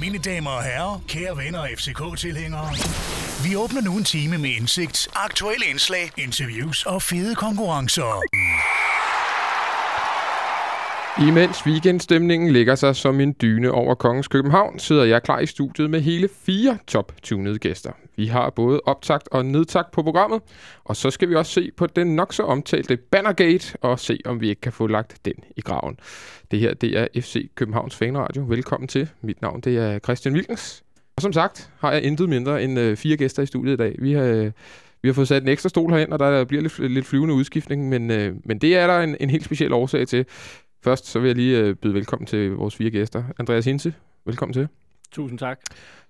Mine damer og herrer, kære venner og FCK-tilhængere. Vi åbner nu en time med indsigt, aktuelle indslag, interviews og fede konkurrencer. Imens weekendstemningen ligger sig som en dyne over Kongens København, sidder jeg klar i studiet med hele fire top-tunede gæster. Vi har både optakt og nedtakt på programmet, og så skal vi også se på den nok så omtalte Bannergate og se, om vi ikke kan få lagt den i graven. Det her, det er FC Københavns Fanradio. Velkommen til. Mit navn, det er Christian Wilkens. Og som sagt, har jeg intet mindre end øh, fire gæster i studiet i dag. Vi har, øh, vi har fået sat en ekstra stol herind, og der bliver lidt, lidt flyvende udskiftning, men, øh, men det er der en, en helt speciel årsag til. Først så vil jeg lige øh, byde velkommen til vores fire gæster. Andreas Hinse, velkommen til. Tusind tak.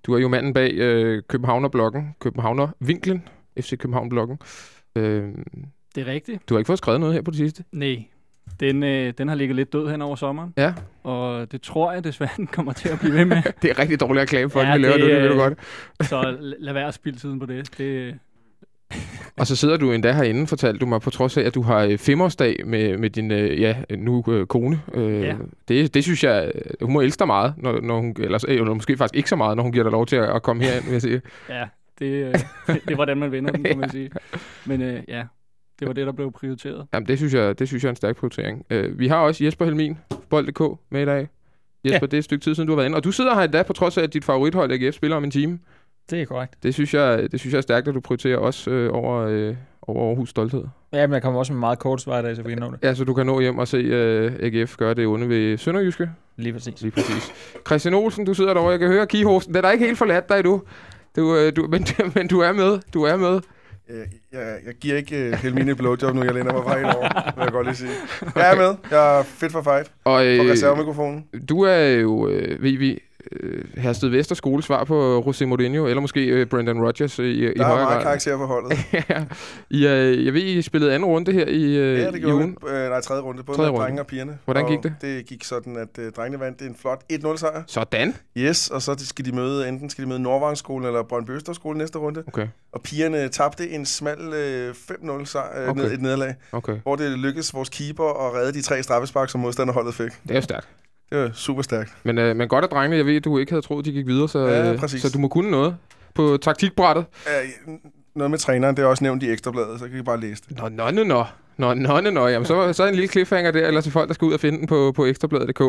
Du er jo manden bag øh, Københavner-bloggen, Københavner-vinklen, FC København-bloggen. Øh, Det er rigtigt. du har ikke fået skrevet noget her på det sidste? Nej, den, øh, den har ligget lidt død hen over sommeren, Ja, og det tror jeg desværre, den kommer til at blive ved med. det er rigtig dårligt reklame for, Ja, ja, vi laver det, det, det ved du godt. Så la- lad være at spille tiden på det. det Og så sidder du endda herinde, fortalte du mig, på trods af, at du har øh, femårsdag med, med din øh, ja, nu øh, kone. Øh, Ja. det, det synes jeg, øh, hun må elske dig meget, når, når hun, eller, eller måske faktisk ikke så meget, når hun giver dig lov til at, at komme herind, vil jeg sige. ja, det, øh, det er hvordan man vender den, kan man sige. Men øh, ja, det var det, der blev prioriteret. Jamen, det synes jeg, det synes jeg er en stærk prioritering. Øh, vi har også Jesper Helmin, Bold.dk, med i dag. Jesper, ja. det er et stykke tid siden, du har været inde. Og du sidder her endda, på trods af, at dit favorithold AGF spiller om en time. Det er korrekt. Det synes jeg, det synes jeg er stærkt, at du prioriterer os øh, over, øh, over Aarhus stolthed. Ja, men jeg kommer også med meget kort svar i dag, så vi kan nå det. Ja, så du kan nå hjem og se øh, AGF gøre det onde ved Sønderjyske. Lige præcis. Lige præcis. Christian Olsen, du sidder derovre. Jeg kan høre kihosten. Den er ikke helt forladt dig, du. Du, øh, du, men, men du er med. Du er med. Jeg, jeg, jeg giver ikke uh, Helmine et blowjob nu, jeg lænder mig fra helt over, vil jeg godt lige sige. Jeg er med. Jeg er fit for fight. Og øh, reservemikrofonen. du er jo, øh, ved vi, øh, Hersted Vester skolesvar på José Mourinho, eller måske øh, Brendan Rodgers øh, i, i Der er højere meget grad. karakter på holdet. ja. I, øh, jeg ved, I spillede anden runde her i, øh, Ja, det gjorde ugen. Øh, nej, tredje runde. Både Tredje med runde. drenge og pigerne. Hvordan og gik det? Det gik sådan, at øh, drengene vandt en flot 1-0 sejr. Sådan. Yes, og så skal de møde, enten skal de møde Nordvangsskolen eller Brøndby Østerskole næste runde. Okay, Og pigerne tabte en smal øh, 5-0 sejr, øh, Okay. ned, et nederlag, okay. hvor det lykkedes vores keeper at redde de tre straffespark, som modstanderholdet fik. Det er jo stærkt. Det var super stærkt. Men, øh, men godt at drengene, jeg ved, at du ikke havde troet, de gik videre, så, Ja, øh, så du må kunne noget på taktikbrættet. Øh, noget med træneren, det er også nævnt i Ekstrabladet, så kan I bare læse det. Nå, nå, nå, nå. Nå, nå, nå, nå. Jamen, så, så er en lille cliffhanger der, eller til folk, der skal ud og finde den på, på ekstrabladet.dk.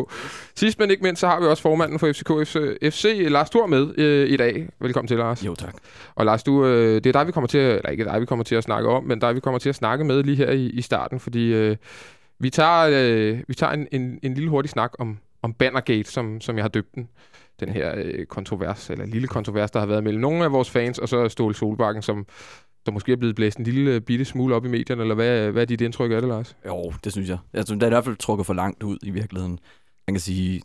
Sidst men ikke mindst, så har vi også formanden for FCK FC, FC Lars Thor med øh, i dag. Velkommen til, Lars. Jo, tak. Og Lars, du, øh, det er dig, vi kommer til at, eller ikke dig, vi kommer til at snakke om, men dig, vi kommer til at snakke med lige her i, i starten, fordi øh, vi tager, øh, vi tager en, en, en lille hurtig snak om, om Bannergate, som, som jeg har døbt den. Den her øh, kontrovers, eller lille kontrovers, der har været mellem nogle af vores fans, og så Ståle Solbakken, som der måske er blevet blæst en lille øh, bitte smule op i medierne, eller hvad, hvad er dit indtryk af det, Lars? Jo, det synes jeg. Altså, det er i hvert fald trukket for langt ud i virkeligheden. Man kan sige,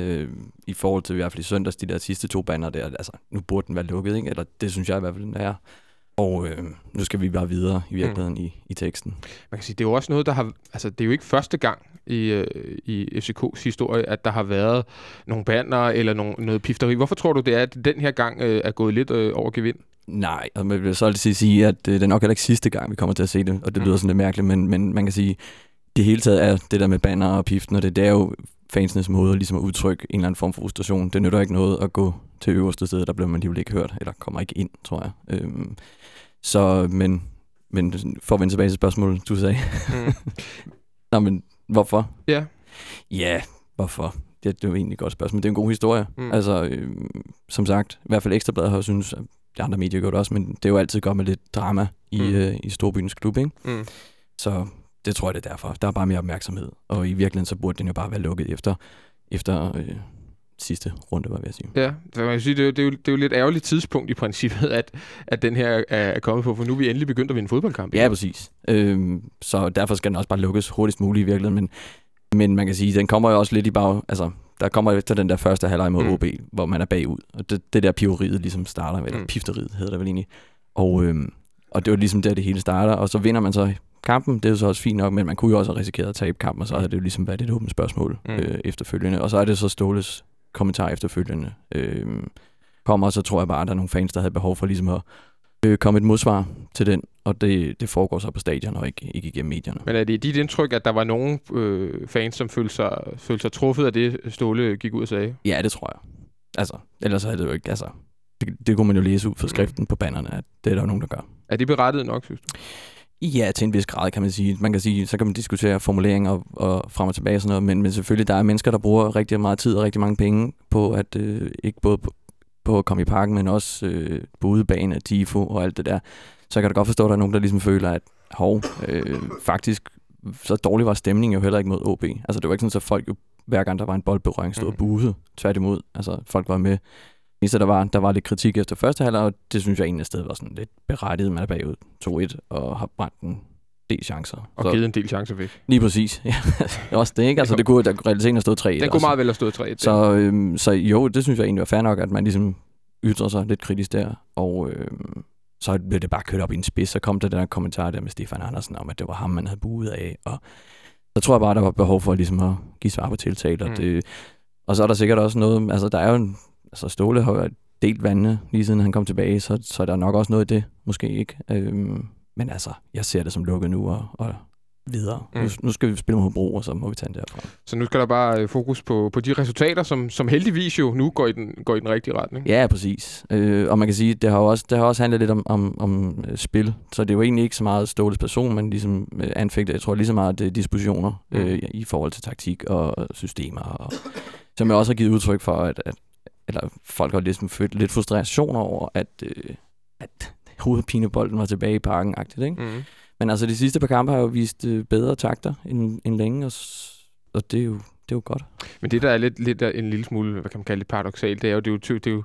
øh, i forhold til i hvert fald i søndags, de der sidste to bander der, altså, nu burde den være lukket, ikke? Eller det synes jeg i hvert fald, den er. Og øh, nu skal vi bare videre i virkeligheden mm. i, i teksten. Man kan sige, det er jo også noget, der har... Altså, det er jo ikke første gang i, øh, i FCK's historie, at der har været nogle banner eller nogle, noget pifteri. Hvorfor tror du, det er, at den her gang øh, er gået lidt øh, over gevind? Nej, og man vil så altid sige, at øh, det er nok heller ikke sidste gang, vi kommer til at se det, og det Mm. lyder sådan lidt mærkeligt, men, men man kan sige, det hele taget er det der med banner og piften, og det, det er jo fansenes måde ligesom at udtrykke en eller anden form for frustration. Det nytter ikke noget at gå til øverste sted, der bliver man alligevel ikke hørt, eller kommer ikke ind, tror jeg. Øhm, så, men, men for at vende tilbage til spørgsmålet, du sagde. Mm. Nå, men hvorfor? Ja. Ja, hvorfor? Det, det er jo egentlig et godt spørgsmål. Det er en god historie. Mm. Altså, øh, som sagt, i hvert fald Ekstrabladet har synes, at de andre medier gør det også, men det er jo altid godt med lidt drama i, mm. øh, i Storbyens klub, ikke? Mm. Så det tror jeg, det er derfor. Der er bare mere opmærksomhed. Og i virkeligheden, så burde den jo bare være lukket efter, efter øh, sidste runde, var jeg sige. Ja, man kan sige, det, er jo, det, er jo, det er jo lidt ærgerligt tidspunkt i princippet, at, at den her er, kommet på, for nu er vi endelig begyndt at vinde fodboldkamp. Ja, præcis. Øhm, så derfor skal den også bare lukkes hurtigst muligt i virkeligheden. Men, men man kan sige, den kommer jo også lidt i bag... Altså, der kommer efter den der første halvleg mod Mm. mm. OB, hvor man er bagud. Og det, det der piveriet ligesom starter, eller Mm. mm. pifteriet hedder det vel egentlig. Og, øhm, og det var ligesom der, det hele starter. Og så vinder man så kampen, det er jo så også fint nok, men man kunne jo også have risikeret at tabe kampen, og så havde det jo ligesom været et åbent spørgsmål Mm. mm. øh, efterfølgende. Og så er det så Ståles kommentar efterfølgende. Øh, kommer, så tror jeg bare, at der er nogle fans, der havde behov for ligesom at øh, komme et modsvar til den, og det, det foregår så på stadion og ikke, ikke igennem medierne. Men er det dit indtryk, at der var nogle øh, fans, som følte sig, følte sig truffet af det, Ståle gik ud og sagde? Ja, det tror jeg. Altså, ellers er det jo ikke, altså, det, det kunne man jo læse ud fra skriften mm. på bannerne, at det er der jo nogen, der gør. Er det berettiget nok, synes du? Ja, til en vis grad kan man sige. Man kan sige, så kan man diskutere formuleringer og, og frem og tilbage og sådan noget, men, men selvfølgelig, der er mennesker, der bruger rigtig meget tid og rigtig mange penge på at, øh, ikke både på, på at komme i parken, men også øh, på udebane, tifo og alt det der. Så jeg kan da godt forstå, at der er nogen, der ligesom føler, at hov, øh, faktisk, så dårlig var stemningen jo heller ikke mod OB. Altså det var ikke sådan, at folk jo, hver gang der var en boldberøring, stod og mm. buede. Tværtimod, altså folk var med. Eneste, der var, der var lidt kritik efter første halvleg, og det synes jeg egentlig sted var sådan lidt berettiget. Man er bagud 2-1 og har brændt en del chancer. Og så, givet en del chancer væk. Lige præcis. Ja, også det, ikke? Altså, det kunne, der realiteten have stået 3 Den kunne meget vel have stået 3 Så, øhm, så jo, det synes jeg egentlig var fair nok, at man ligesom ytrer sig lidt kritisk der. Og øhm, så blev det bare kørt op i en spids. Så kom der den der kommentar der med Stefan Andersen om, at det var ham, man havde buet af. Og så tror jeg bare, der var behov for ligesom at give svar på tiltale. Og, mm. det, og så er der sikkert også noget, altså der er jo en, altså Ståle har jo delt vandene lige siden han kom tilbage, så, så er der nok også noget i det, måske ikke. Øhm, men altså, jeg ser det som lukket nu, og, og videre. Mm. Nu, nu skal vi spille mod Bro, og så må vi tage den derfra. Så nu skal der bare øh, fokus på, på de resultater, som, som heldigvis jo nu går i den, går i den rigtige retning. Ja, præcis. Øh, og man kan sige, det har også, det har også handlet lidt om, om, om øh, spil, så det er jo egentlig ikke så meget Ståles person, men ligesom øh, anfægter, jeg tror lige så meget det er dispositioner mm. øh, i forhold til taktik og systemer, og, som jeg også har givet udtryk for, at, at eller folk har ligesom følt lidt frustration over, at, øh, at hovedpinebolden var tilbage i parken-agtigt, ikke? Mm. Men altså, de sidste par kampe har jo vist øh, bedre takter end, end længe, og, og det, er jo, det er jo godt. Men det, der er lidt, lidt en lille smule, hvad kan man kalde det, paradoxalt, det er jo, det er jo, det er jo,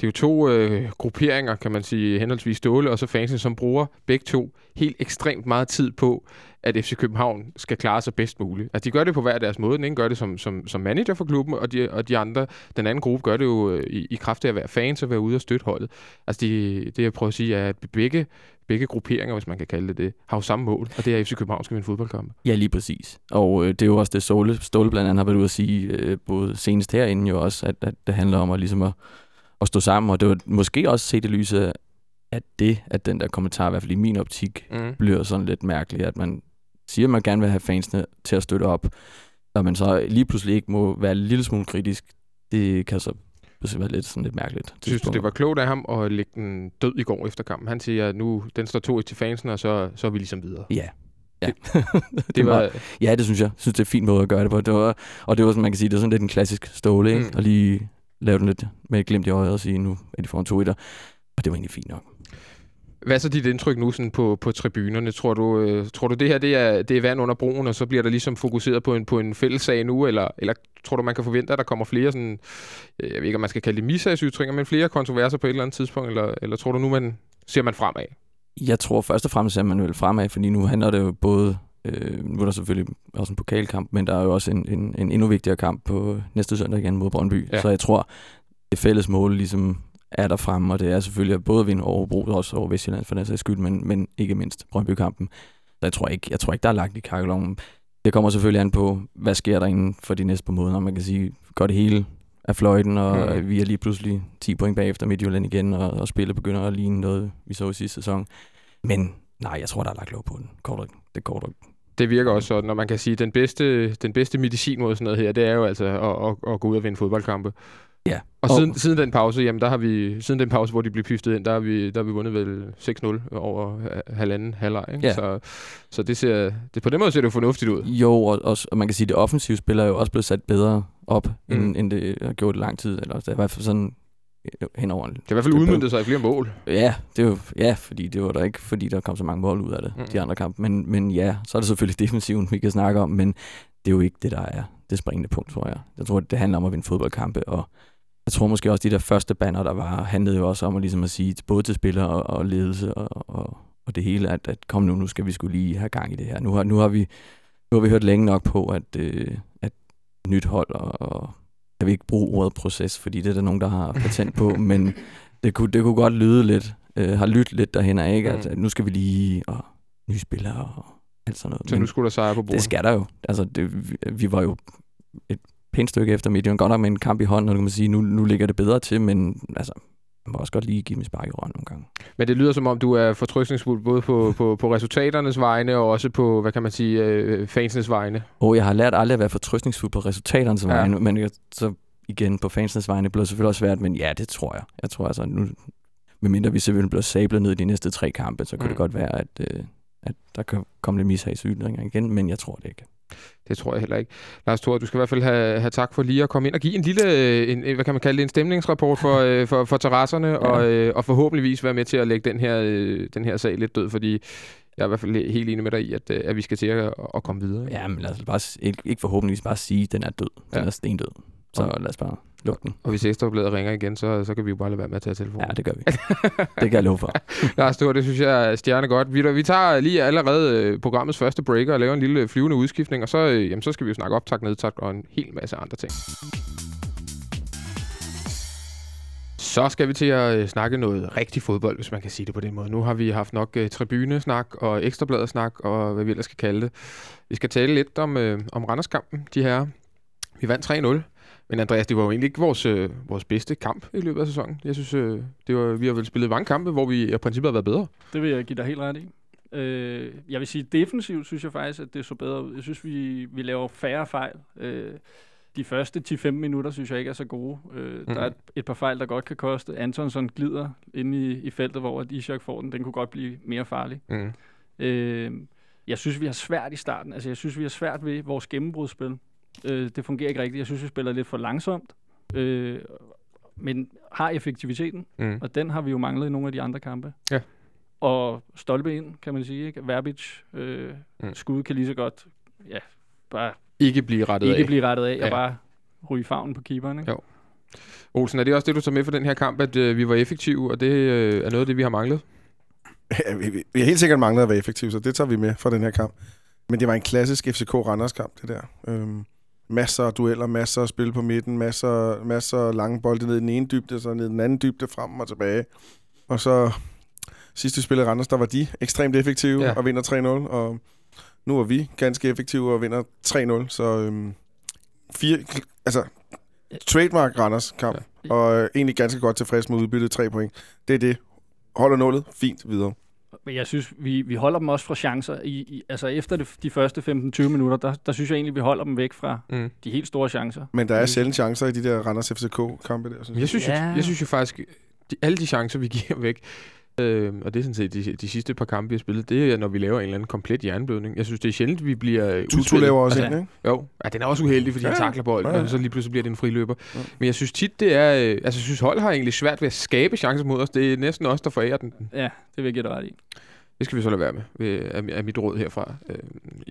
det er jo to øh, grupperinger, kan man sige, henholdsvis Ståle og så fansen, som bruger begge to helt ekstremt meget tid på, at FC København skal klare sig bedst muligt. Altså, de gør det på hver deres måde. Den ene gør det som, som, som manager for klubben, og de, og de andre, den anden gruppe, gør det jo øh, i, i kraft af at være fans og være ude og støtte holdet. Altså, de, det jeg prøver at sige er, at begge, begge grupperinger, hvis man kan kalde det det, har jo samme mål, og det er, at FC København skal vinde fodboldkampe. Ja, lige præcis. Og øh, det er jo også det, Ståle, Ståle blandt andet har været ude at sige, øh, både senest herinde jo også, at, at det handler om at, ligesom at, at stå sammen, og det var måske også set i lyset at det, at den der kommentar, i hvert fald i min optik, mm. bliver sådan lidt mærkeligt, at man siger, at man gerne vil have fansene til at støtte op, og man så lige pludselig ikke må være en lille smule kritisk, det kan så være lidt, sådan lidt mærkeligt. Synes du, det var klogt af ham at lægge den død i går efter kampen? Han siger, at nu den står to til fansene, og så, så er vi ligesom videre. Ja, Ja. Det, det var, ja, det synes jeg. Jeg synes, det er en fin måde at gøre det på. Det var, og det var, som man kan sige, det er sådan lidt en klassisk ståle, ikke? Mm. Og lige lave den lidt med et glimt i øjet og sige, nu er de foran to etter. Og det var egentlig fint nok. Hvad er så dit indtryk nu sådan på, på tribunerne? Tror du, øh, tror du det her det er, det er vand under broen, og så bliver der ligesom fokuseret på en, på en fælles sag nu? Eller, eller tror du, man kan forvente, at der kommer flere sådan, øh, jeg ved ikke, om man skal kalde det misagsytringer, men flere kontroverser på et eller andet tidspunkt? Eller, eller tror du nu, man ser man fremad? Jeg tror først og fremmest, at man vil fremad, fordi nu handler det jo både Øh, nu er der selvfølgelig også en pokalkamp, men der er jo også en, en, en endnu vigtigere kamp på næste søndag igen mod Brøndby. Ja. Så jeg tror, det fælles mål ligesom er der fremme, og det er selvfølgelig at både vinde over Bro, også over Vestjylland for den sags skyld, men, men ikke mindst Brøndby-kampen. Så jeg tror ikke, jeg tror ikke der er lagt i kakkeloven. Det kommer selvfølgelig an på, hvad sker der inden for de næste par måneder. Man kan sige, går det hele af fløjten, og mm. vi er lige pludselig 10 point bagefter Midtjylland igen, og, og spillet begynder at ligne noget, vi så i sidste sæson. Men nej, jeg tror, der er lagt lov på den. Kort, det går det virker også sådan, når man kan sige, at den bedste, den bedste medicin mod sådan noget her, det er jo altså at, at, at gå ud og vinde fodboldkampe. Ja. Og siden, og... siden den pause, jamen der har vi, siden den pause, hvor de blev piftet ind, der har vi, der har vi vundet vel 6-0 over halvanden halvleg. Ja. Så, så det ser, det, på den måde ser det jo fornuftigt ud. Jo, og, og, og man kan sige, at det offensive spil er jo også blevet sat bedre op, mm. end, end det har gjort i lang tid. Eller det er i hvert fald sådan henover. Det har i hvert fald udmyndtet sig i flere mål. Ja, det er jo, ja, fordi det var der ikke, fordi der kom så mange mål ud af det, mm. de andre kampe. Men, men ja, så er det selvfølgelig defensiven, vi kan snakke om, men det er jo ikke det, der er det springende punkt, tror jeg. Jeg tror, det handler om at vinde fodboldkampe, og jeg tror måske også, de der første banner, der var, handlede jo også om at, ligesom at sige, både til spillere og, og ledelse og, og, og det hele, at, at kom nu, nu skal vi skulle lige have gang i det her. Nu har, nu har, vi, nu har vi hørt længe nok på, at, øh, at nyt hold og, og jeg vil ikke bruge ordet proces, fordi det er der nogen, der har patent på, men det kunne, det kunne godt lyde lidt, øh, har lyttet lidt derhen af, ikke? Mm. at nu skal vi lige, og nye spillere og alt sådan noget. Så men nu skulle der sejre på bordet? Det skal der jo. Altså, det, vi, vi var jo et pænt stykke efter Midtjylland. Godt nok med en kamp i hånden, og kan man sige, nu, nu ligger det bedre til, men altså, man må også godt lige give dem spark i røven nogle gange. Men det lyder som om, du er fortrystningsfuld både på, på, på resultaternes vegne og også på, hvad kan man sige, øh, fansenes vegne. Og jeg har lært aldrig at være fortrystningsfuld på resultaternes Ja. vegne, men jeg, så igen på fansenes vegne bliver det selvfølgelig også svært, men ja, det tror jeg. Jeg tror altså, nu, medmindre vi selvfølgelig bliver sablet ned i de næste tre kampe, så kunne Mm. det godt være, at, øh, at der kan komme lidt mishagsytringer igen, men jeg tror det ikke. Det tror jeg heller ikke. Lars Thor, du skal i hvert fald have, have tak for lige at komme ind og give en lille, øh, en, hvad kan man kalde det, en stemningsrapport for, øh, for, for terrasserne, ja. og, øh, og forhåbentligvis være med til at lægge den her, den her sag lidt død, fordi jeg er i hvert fald helt enig med dig i, at, at vi skal til at, at komme videre. Ja, men lad os bare, ikke, ikke forhåbentligvis bare sige, at den er død. Den Ja. er stendød. Så Og- lad os bare lukke den. Og hvis Ekstrabladet ringer igen, så, så kan vi jo bare lade være med at tage telefonen. Ja, det gør vi. det kan jeg love for. Lars Thor, det synes jeg er stjerne godt. Vi, vi tager lige allerede øh, programmets første breaker og laver en lille flyvende udskiftning, og så, øh, jamen, så skal vi jo snakke optag, nedtag og en hel masse andre ting. Så skal vi til at øh, snakke noget rigtig fodbold, hvis man kan sige det på den måde. Nu har vi haft nok øh, tribunesnak og ekstrabladersnak og hvad vi ellers skal kalde det. Vi skal tale lidt om, øh, om Randerskampen, de her. Vi vandt 3-0. Men Andreas, det var jo egentlig ikke vores, øh, vores bedste kamp i løbet af sæsonen. Jeg synes, øh, det var, vi har vel spillet mange kampe, hvor vi i princippet har været bedre. Det vil jeg give dig helt ret i. Øh, jeg vil sige, defensivt synes jeg faktisk, at det så bedre ud. Jeg synes, vi, vi laver færre fejl. Øh, de første 10-15 minutter synes jeg ikke er så gode. Øh, mm. Der er et, et par fejl, der godt kan koste. Antonsson glider inde i, i feltet, hvor at Ishak får den. Den kunne godt blive mere farlig. Mm. Øh, jeg synes, vi har svært i starten. Altså, jeg synes, vi har svært ved vores gennembrudspil. Øh, det fungerer ikke rigtigt. Jeg synes, vi spiller lidt for langsomt. Øh, men har effektiviteten, Mm. og den har vi jo manglet i nogle af de andre kampe. Ja. Og stolpe ind, kan man sige. Ikke? Verbic øh, Mm. skud kan lige så godt ja, bare Ikke blive rettet ikke af. blive rettet af, og Ja. bare ryge i favnen på keeperen. Ikke? Jo. Olsen, er det også det, du tager med for den her kamp, at øh, vi var effektive, og det øh, er noget af det, vi har manglet? Ja, vi, vi- vi har helt sikkert manglet at være effektive, så det tager vi med fra den her kamp. Men det var en klassisk FCK Randers kamp, det der. Øhm, masser af dueller, masser af spil på midten, masser, masser af lange bolde ned i den ene dybde, så ned i den anden dybde, frem og tilbage. Og så sidste spil i Randers, der var de ekstremt effektive Ja. og vinder 3-0, og nu er vi ganske effektive og vinder 3-0, så øhm, fire, altså trademark Randers kamp, Ja. og øh, egentlig ganske godt tilfreds med udbyttet 3 point. Det er det. Holder nullet, fint videre. Men jeg synes, vi, vi holder dem også fra chancer. I, i, altså efter det, de første 15-20 minutter, der, der synes jeg egentlig, vi holder dem væk fra Mm. de helt store chancer. Men der er Mm. sjældent chancer i de der Randers FCK-kampe der, synes Jeg synes, ja. Ja. jeg, jeg synes jo faktisk, de, alle de chancer, vi giver væk, øh, og det er sådan set de, de sidste par kampe, vi har spillet, det er, når vi laver en eller anden komplet jernblødning. Jeg synes, det er sjældent, vi bliver Tutu udspillet. laver også altså, en, ikke? Jo, ja, den er også uheldig, fordi ja, han takler bolden, ja, ja. og så lige pludselig bliver det en friløber. Ja. Men jeg synes tit, det er... Øh, altså, jeg synes, hold har egentlig svært ved at skabe chancer mod os. Det er næsten os, der forærer den. Ja, det vil jeg give dig ret i. Det skal vi så lade være med, af mit råd herfra. Øh,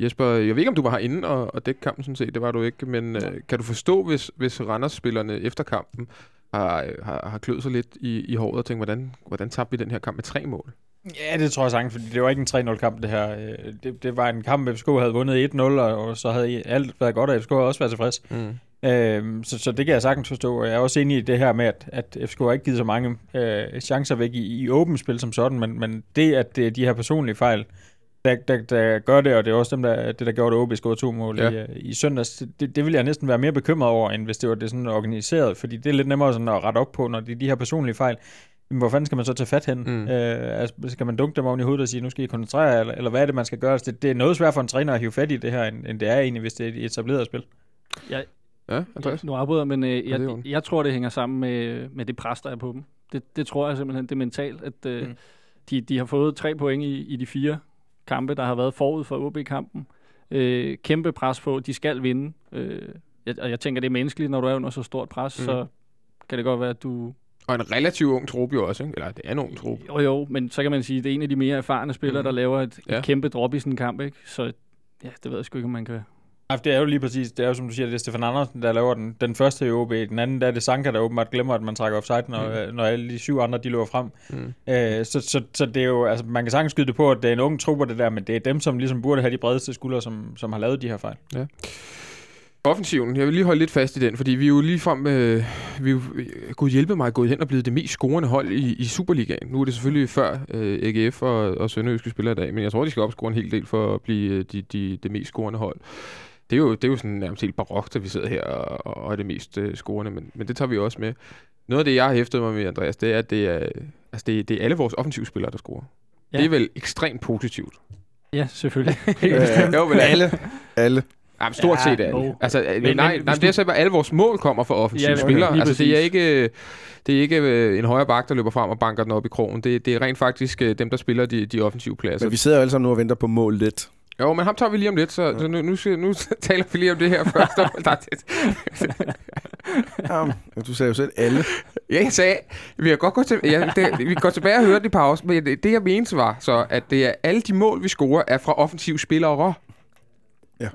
Jesper, jeg ved ikke, om du var herinde og, og dække kampen sådan set, det var du ikke, men øh, kan du forstå, hvis, hvis Randers-spillerne efter kampen har, øh, har, har kløet sig lidt i, i håret og tænkt, hvordan, hvordan tabte vi den her kamp med tre mål? Ja, det tror jeg sagtens, fordi det var ikke en 3-0-kamp, det her. Øh, Det, det var en kamp, FCK havde vundet 1-0, og, og så havde alt været godt, og FCK havde også været tilfreds. Mm. Øhm, så, så det kan jeg sagtens forstå. Jeg er også enig i det her med, at, at FCK har ikke givet så mange øh, chancer væk i, i åbent spil som sådan, men, men det, at det de her personlige fejl, der, der, der gør det, og det er også dem, der, det, der gjorde det OB scorede to mål Ja. i, øh, i søndags, det, det vil jeg næsten være mere bekymret over, end hvis det var det sådan organiseret, fordi det er lidt nemmere sådan at rette op på, når det er de her personlige fejl. Men hvor fanden skal man så tage fat hen? Mm. Øh, altså, skal man dunke dem oven i hovedet og sige, nu skal I koncentrere jer, eller, eller hvad er det, man skal gøre? Altså, det, det er noget svært for en træner at hive fat i det her, end, end det er egentlig, hvis det er et etableret spil. Jeg, Ja, Andreas? Nu afbryder jeg, men øh, jeg, jo- jeg tror, det hænger sammen med, med det pres, der er på dem. Det, det tror jeg simpelthen, det er mentalt, at øh, mm. de, de har fået tre point i, i de fire kampe, der har været forud for OB-kampen. Øh, kæmpe pres på, de skal vinde. Øh, jeg, og jeg tænker, det er menneskeligt, når du er under så stort pres, Mm. så kan det godt være, at du... Og en relativt ung trup jo også, ikke? Eller det er en ung trup. Jo, jo, men så kan man sige, at det er en af de mere erfarne spillere, mm. der laver et, Ja. et kæmpe drop i sådan en kamp, ikke? Så ja, det ved jeg sgu ikke, om man kan... Ja, det er jo lige præcis, det er jo som du siger, det er Stefan Andersen, der laver den, den første i OB, den anden der er det Sanka, der åbenbart glemmer, at man trækker offside, når, mm. når alle de syv andre, de løber frem. Mm. Øh, så, så, så det er jo, altså man kan sagtens skyde det på, at det er en ung trupper det der, men det er dem, som ligesom burde have de bredeste skuldre, som, som har lavet de her fejl. Offensiven, jeg vil lige holde lidt fast i den, fordi vi er jo lige frem, øh, vi er jo, gud hjælpe mig, gået hen og blevet det mest scorende hold i, i Superligaen. Nu er det selvfølgelig før øh, AGF og, og Sønderjyske spiller i dag, men jeg tror, de skal opscore en hel del for at blive øh, de, de, det mest scorende hold. Det er jo, det er jo sådan nærmest helt barokt, at vi sidder her og, og er det mest øh, scorende, men, men det tager vi også med. Noget af det, jeg har hæftet mig med, Andreas, det er, at det er, altså det, er- det er alle vores offensivspillere, der scorer. Ja. Ja. Det er vel ekstremt positivt. Ja, selvfølgelig. Øh, Jo, vel alle. alle. Jamen, stort Ja, set alle. jo. Altså, men, Men- nej, men nej, hvis nej, det er så, at alle vores mål kommer fra offensive Ja, ja, okay, spillere. lige Altså, det er præcis. ikke, det er ikke øh, en højre bak, der løber frem og banker den op i krogen. Det, det er rent faktisk øh, dem, der spiller de, de offensive pladser. Men vi sidder jo alle sammen nu og venter på mål lidt. Jo, men ham tager vi lige om lidt, så, så nu, nu, skal- nu taler vi lige om det her først. Der er det- Jamen, du sagde jo selv alle. Ja, jeg sagde, vi kan godt gå til, ja, det, vi går tilbage og høre det i pause, men det, det jeg mente var så, at det er alle de mål, vi scorer, er fra offensive spillere.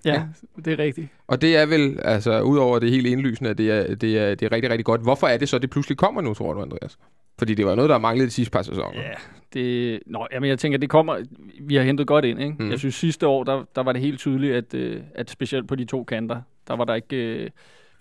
ja, det er rigtigt. Og det er vel, altså, udover det helt indlysende, at det er, det, er, det er rigtig, rigtig godt. Hvorfor er det så, det pludselig kommer nu, tror du, Andreas? Fordi det var noget, der manglede de sidste par sæsoner. Ja, det... Nå, jamen, jeg tænker, det kommer... Vi har hentet godt ind, ikke? Mm. Jeg synes, sidste år, der, der var det helt tydeligt, at, øh, at specielt på de to kanter, der var der ikke... Øh,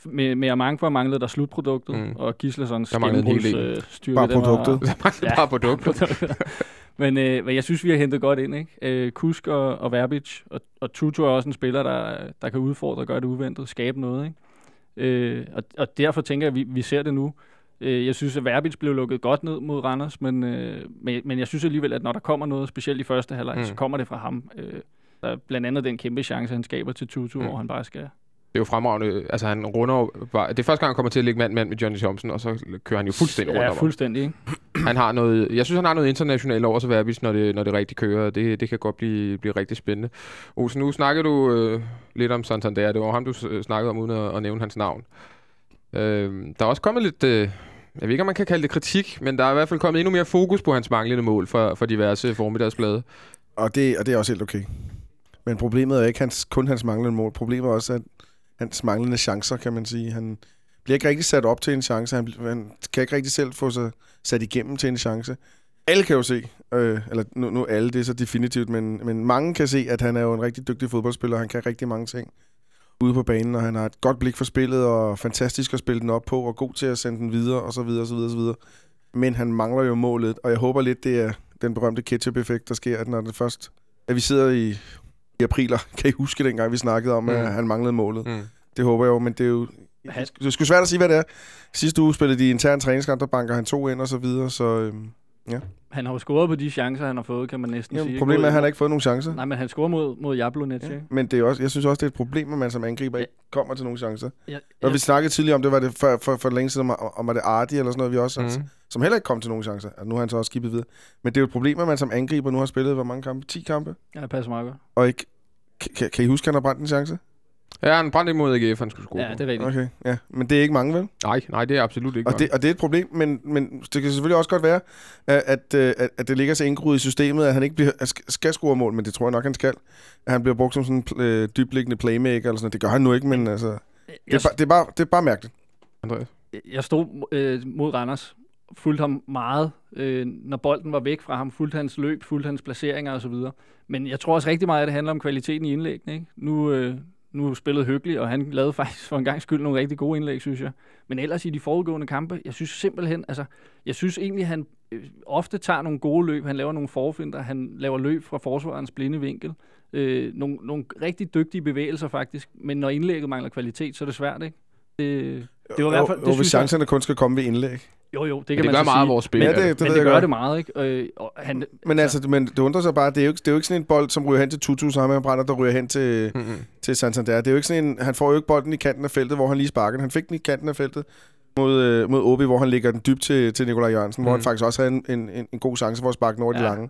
med, med Amangfa manglede der slutproduktet, Mm. og Gislesons hel del. gennembrudsstyrke, Bare var- produktet. Det er Ja. bare produkter. men, øh, men jeg synes, vi har hentet godt ind, ikke? Øh, Kusk og, og Verbic, og, og Tutu er også en spiller, der, der kan udfordre og gøre det uventet, skabe noget, ikke? Øh, og, og derfor tænker jeg, at vi, vi ser det nu. Øh, jeg synes, at Verbic blev lukket godt ned mod Randers, men, øh, men, men jeg synes alligevel, at når der kommer noget, specielt i første halvleg, Mm. så kommer det fra ham. Øh, der er blandt andet den kæmpe chance, han skaber til Tutu, Mm. hvor han bare skal... Det er jo fremragende. Altså, han runder bare, Det er første gang, han kommer til at ligge mand-mand med Johnny Thompson, og så kører han jo fuldstændig rundt Ja, fuldstændig, ikke? Han har noget, jeg synes, han har noget internationalt over sig, Verbis, når det, når det rigtig kører. Det, det kan godt blive, blive rigtig spændende. Olsen, nu snakkede du øh, lidt om Santander. Det var ham, du snakkede om, uden at, at nævne hans navn. Øh, der er også kommet lidt... Øh, jeg ved ikke, om man kan kalde det kritik, men der er i hvert fald kommet endnu mere fokus på hans manglende mål for, for diverse formiddagsblade. Og det, og det er også helt okay. Men problemet er ikke hans, kun hans manglende mål. Problemet er også at hans manglende chancer, kan man sige. Han bliver ikke rigtig sat op til en chance. Han, han kan ikke rigtig selv få sig sat igennem til en chance. Alle kan jo se, øh, eller nu, nu alle, det er så definitivt, men, men mange kan se, at han er jo en rigtig dygtig fodboldspiller. Han kan rigtig mange ting ude på banen, og han har et godt blik for spillet, og fantastisk at spille den op på, og god til at sende den videre, og så videre, og så videre, og så videre. Men han mangler jo målet, og jeg håber lidt, det er den berømte ketchup-effekt, der sker, at når det først at vi sidder i, i april, og kan I huske dengang, vi snakkede om, mm. At han manglede målet? Mm. Det håber jeg jo, men det er jo... Han- Det er sgu svært at sige, hvad det er. Sidste uge spillede de intern træningskamp, der banker han to ind og så videre, så øhm, Han har jo scoret på de chancer, han har fået, kan man næsten ja, sige. problemet er, at han har ikke fået nogen chancer. Nej, men han scorer mod, mod Jablonec, ja. ikke? Men det er også, jeg synes også, det er et problem, at man som angriber ikke kommer til nogen chancer. Ja, Når ja, vi snakkede tidligere om, det var det for, for, for længe siden, om, om var det Ardi eller sådan noget, vi også, mm. Mm. som heller ikke kom til nogen chancer. Altså, nu har han så også skibet videre. Men det er jo et problem, at man som angriber nu har spillet, hvor mange kampe? 10 kampe? ja, det passer meget godt. Og ikke... Kan, kan, kan I huske, at han har brændt en chance? Ja, han brændte imod AGF, han skulle score Ja, på. det er rigtigt. Okay, ja. Men det er ikke mange, vel? Nej, nej, det er absolut ikke Og det, og det er et problem, men, men det kan selvfølgelig også godt være, at, at, øh, at, at det ligger så indgroet i systemet, at han ikke bliver, at skal- skal score mål, men det tror jeg nok, han skal. At han bliver brugt som sådan en øh, dybliggende playmaker eller sådan noget. Det gør han nu ikke, men altså, det, er bare, det, er bare, det er bare mærkeligt. Andreas. jeg stod øh, mod Randers, fulgte ham meget, øh, når bolden var væk fra ham, fulgte hans løb, fulgte hans placeringer osv. Men jeg tror også rigtig meget, at det handler om kvaliteten i indlæggene. Ikke? Nu, øh, nu spillede Hyggelig, og han lavede faktisk for en gang skyld nogle rigtig gode indlæg, synes jeg. Men ellers i de forudgående kampe, jeg synes simpelthen, altså, jeg synes egentlig, han øh, ofte tager nogle gode løb. Han laver nogle forfinder, han laver løb fra forsvarens blinde vinkel. Øh, nogle, nogle rigtig dygtige bevægelser faktisk, men når indlægget mangler kvalitet, så er det svært, ikke? Det, det var i hvert fald, jo, det jo, hvis synes jeg, chancerne kun skal komme ved indlæg. Jo, jo, det kan Men det man gør så meget af sige. vores spil. Men, Ja, det- men ved det jeg gør godt. det meget, ikke? Øh, og han, Men altså, men det undrer sig bare, det er jo ikke, det er jo ikke sådan en bold, som ryger hen til Tutu, så har man brænder, der ryger hen til, Mm-hmm. til Santander. Det er jo ikke sådan en, han får jo ikke bolden i kanten af feltet, hvor han lige sparker den. Han fik den i kanten af feltet mod, øh, mod Obi, hvor han lægger den dybt til, til Nikolaj Jørgensen, mm. hvor Mm. han faktisk også havde en, en, en, en god chance for at sparke den over ja. de lange.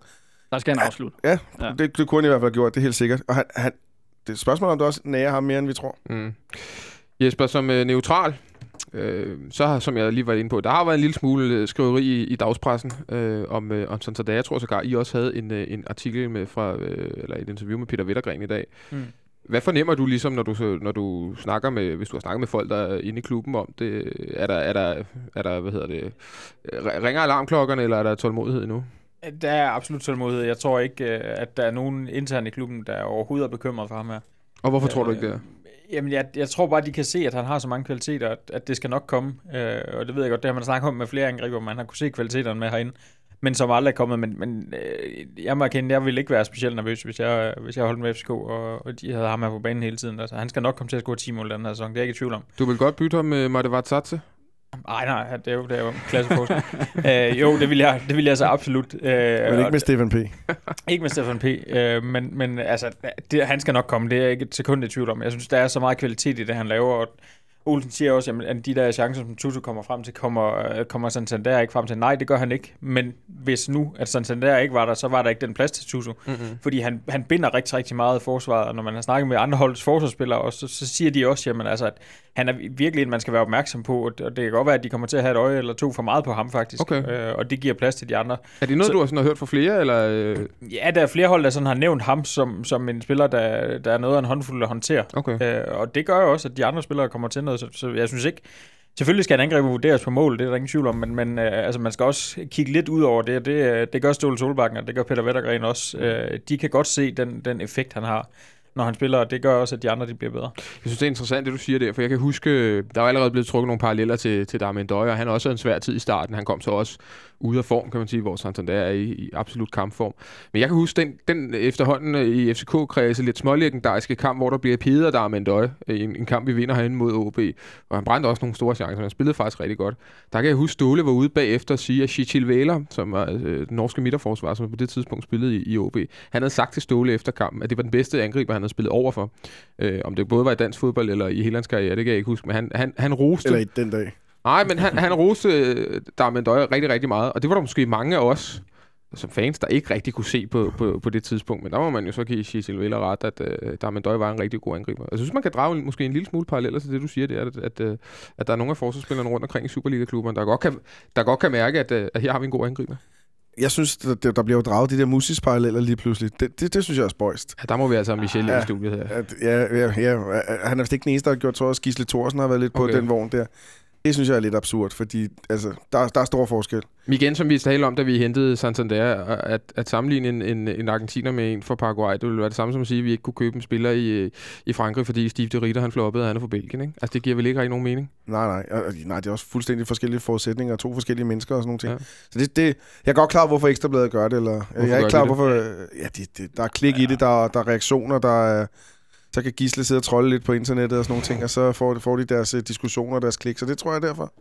der skal han afslutte. Ja, Ja. ja. Det, det kunne han i hvert fald have gjort, det er helt sikkert. Og han, han, det er et spørgsmål, om det også nærer ham mere, end vi tror. Mm. Jesper, som øh, neutral, øh, så har, som jeg lige var inde på, der har været en lille smule øh, skriveri i, i dagspressen øh, om, øh, om Santander. Jeg tror sågar, I også havde en, øh, en artikel med fra, øh, eller et interview med Peter Wettergren i dag. Mm. Hvad fornemmer du ligesom, når du, når du snakker med, hvis du har snakket med folk, der er inde i klubben om det? Er der, er der, er der hvad hedder det, øh, ringer alarmklokkerne, eller er der tålmodighed nu? Der er absolut tålmodighed. Jeg tror ikke, øh, at der er nogen intern i klubben, der overhovedet er bekymret for ham her. Og hvorfor tror du ikke det? er? Jamen, jeg, jeg tror bare, de kan se, at han har så mange kvaliteter, at, at det skal nok komme. Øh, og det ved jeg godt, det har man snakket om med flere angriber, man har kunne se kvaliteterne med herinde. men som aldrig er kommet. Men, men øh, jeg må erkende, jeg ville ikke være specielt nervøs, hvis jeg, hvis jeg holdt med FCK, og, og de havde ham her på banen hele tiden. Altså, han skal nok komme til at score 10 mål den her sæson, det er jeg ikke i tvivl om. Du vil godt bytte ham med Marte Vatsatse? Nej, nej, det er jo, det er jo klasse øh, Jo, det vil, jeg, det vil jeg så absolut. Øh, Men ikke med Stefan P. ikke med Stefan P. Øh, men, men altså, det, han skal nok komme, det er jeg ikke et sekund i tvivl om. Jeg synes, der er så meget kvalitet i det, han laver, og Olsen siger også, at de der chancer, som Tutu kommer frem til, kommer, øh, kommer Santander ikke frem til. Nej, det gør han ikke. Men hvis nu, at Santander ikke var der, så var der ikke den plads til Tutu. Mm-hmm. Fordi han, han binder rigtig, rigtig meget i forsvaret. Og når man har snakket med andre holds forsvarsspillere, også, så, så siger de også, jamen, altså, at han er virkelig en, man skal være opmærksom på. Og det kan godt være, at de kommer til at have et øje eller to for meget på ham, faktisk. Okay. Øh, og det giver plads til de andre. Er det noget, så, du har, sådan, har hørt fra flere? Eller? øh? Ja, der er flere hold, der sådan har nævnt ham som, som en spiller, der, der er noget af en håndfuld at håndtere. Okay. Øh, og det gør jo også, at de andre spillere kommer til noget. Så, så jeg synes ikke, Selvfølgelig skal en angriber vurderes på mål, det er der ingen tvivl om, men, men øh, altså, man skal også kigge lidt ud over det. Det, det gør Ståle Solbakken, og det gør Peter Vettergren også. Øh, de kan godt se den, den effekt, han har når han spiller, og det gør også, at de andre de bliver bedre. Jeg synes, det er interessant, det du siger der, for jeg kan huske, der er allerede blevet trukket nogle paralleller til, til Darmen Døje, og han også en svær tid i starten. Han kom så også ude af form, kan man sige, hvor Santander er i, i absolut kampform. Men jeg kan huske den, den efterhånden øh, i FCK-kredse lidt smålegendariske kamp, hvor der bliver peder der Darmen Døje, øh, en, en kamp, vi vinder herinde mod OB, og han brændte også nogle store chancer, han spillede faktisk rigtig godt. Der kan jeg huske, Ståle var ude bagefter og sige, at Chichil Væler, som var øh, den norske midterforsvar, som på det tidspunkt spillede i, i OB, han havde sagt til Ståle efter kampen, at det var den bedste angriber, han havde spillet overfor. Øh, om det både var i dansk fodbold eller i hele hans karriere, det kan jeg ikke huske, men han, han, han roste... Eller i den dag. Nej, men han, han roste uh, Darmen Døje rigtig, rigtig meget, og det var der måske mange af os som fans, der ikke rigtig kunne se på, på, på det tidspunkt. Men der må man jo så give Cecil Villa ret, at uh, Darmen Døje var en rigtig god angriber. Jeg synes, man kan drage måske en lille smule parallel til det, du siger, det er, at, at, uh, at der er nogle af forsvarsspillerne rundt omkring i Superliga-klubberne, der godt kan, der godt kan mærke, at, uh, at her har vi en god angriber jeg synes, der, der bliver jo draget de der musisk-paralleller lige pludselig. Det, det, det synes jeg er spøjst. Ja, der må vi altså have Michelle ja, i studiet her. At, ja, ja, ja, han er vist ikke den eneste, der har gjort, tror jeg, Gisle Thorsen har været lidt okay. på den vogn der. Det synes jeg er lidt absurd, fordi altså, der, der er stor forskel. Igen, som vi talte om, da vi hentede Santander, at, at sammenligne en, en, en argentiner med en fra Paraguay, det ville være det samme som at sige, at vi ikke kunne købe en spiller i, i Frankrig, fordi Steve de Ritter, han floppede, og han er fra Belgien. Ikke? Altså, det giver vel ikke rigtig nogen mening? Nej, nej. Nej, det er også fuldstændig forskellige forudsætninger, to forskellige mennesker og sådan nogle ting. Ja. Så det, det, jeg er godt klar, hvorfor Ekstrabladet gør det, eller hvorfor jeg er ikke klar, hvorfor... Ja, det, det, der er klik ja. i det, der, der er reaktioner, der er så kan Gisle sidde og trolle lidt på internettet og sådan nogle ting, og så får, får de deres uh, diskussioner og deres klik, så det tror jeg derfor.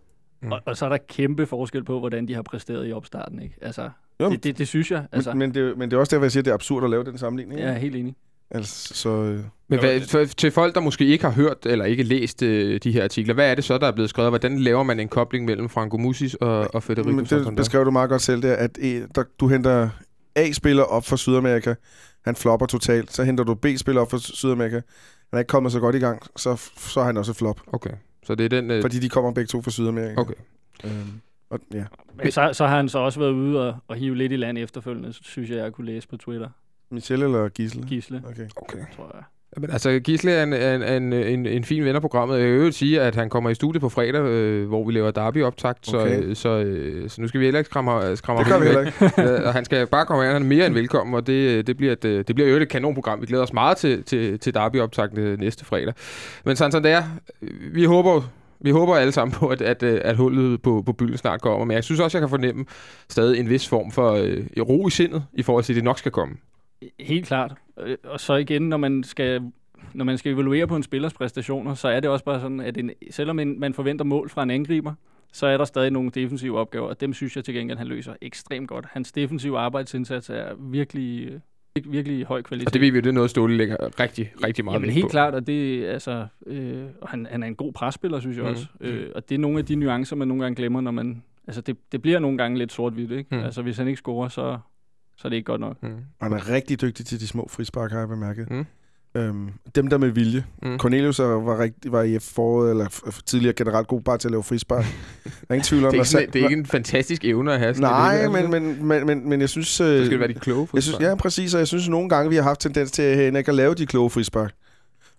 Mm. Og, og så er der kæmpe forskel på, hvordan de har præsteret i opstarten, ikke? Altså, jo, det, det, det synes jeg. Altså. Men, men, det, men det er også derfor, jeg siger, at det er absurd at lave den sammenligning. Ja, helt enig. Altså, så, øh. Men hvad, for, til folk, der måske ikke har hørt eller ikke læst øh, de her artikler, hvad er det så, der er blevet skrevet? Hvordan laver man en kobling mellem Franco Musis og, og Federico Men det beskrev du meget godt selv, der, at e, der, du henter A-spiller op fra Sydamerika, han flopper totalt. Så henter du B-spiller op fra Sydamerika, han er ikke kommet så godt i gang, så, så er han også flop. Okay. Så det er den... Øh... Fordi de kommer begge to fra Sydamerika. Okay. Øhm, og, ja. Men så, så har han så også været ude og, og hive lidt i land efterfølgende, synes jeg, jeg kunne læse på Twitter. Michelle eller Gisle? Gisle. Okay. okay. Tror jeg. Men altså, Gisle er en, en, en, en, en fin ven af programmet. Jeg vil sige, at han kommer i studiet på fredag, øh, hvor vi laver Derby-optakt, okay. så, så, øh, så nu skal vi heller ikke skræmme, skræmme Det gør vi heller ikke. øh, og han skal bare komme her, han er mere end velkommen, og det, det bliver et, øh, det bliver jo et kanonprogram. Vi glæder os meget til, til, til Derby-optakt næste fredag. Men Santander, vi håber vi håber alle sammen på, at, at, at hullet på, på byen snart kommer. Men jeg synes også, jeg kan fornemme stadig en vis form for øh, ro i sindet, i forhold til, at det nok skal komme. Helt klart. Øh, og så igen, når man skal når man skal evaluere på en spillers præstationer, så er det også bare sådan, at en, selvom man forventer mål fra en angriber, så er der stadig nogle defensive opgaver, og dem synes jeg til gengæld, han løser ekstremt godt. Hans defensive arbejdsindsats er virkelig, virkelig høj kvalitet. Og det ved vi jo, det er noget, Ståle lægger rigtig, rigtig meget Jamen helt på. klart, og det altså, øh, han, han er en god presspiller, synes jeg mm. også. Øh, og det er nogle af de nuancer, man nogle gange glemmer, når man, altså det, det bliver nogle gange lidt sort-hvidt, ikke? Mm. Altså hvis han ikke scorer, så, så er det ikke godt nok. Mm. Han er rigtig dygtig til de små frispark, har jeg bemærket. Mm. Øhm, dem der med vilje. Mm. Cornelius var, rigtig, var i foråret, eller tidligere generelt god bare til at lave frispark. Der er ingen tvivl om, det, er ikke, det er ikke en fantastisk evne at have. Nej, det, men, men, men, men, men jeg synes... Det skal være de kloge frispark. Jeg synes, ja, præcis, og jeg synes nogle gange, vi har haft tendens til at ikke at lave de kloge frispark.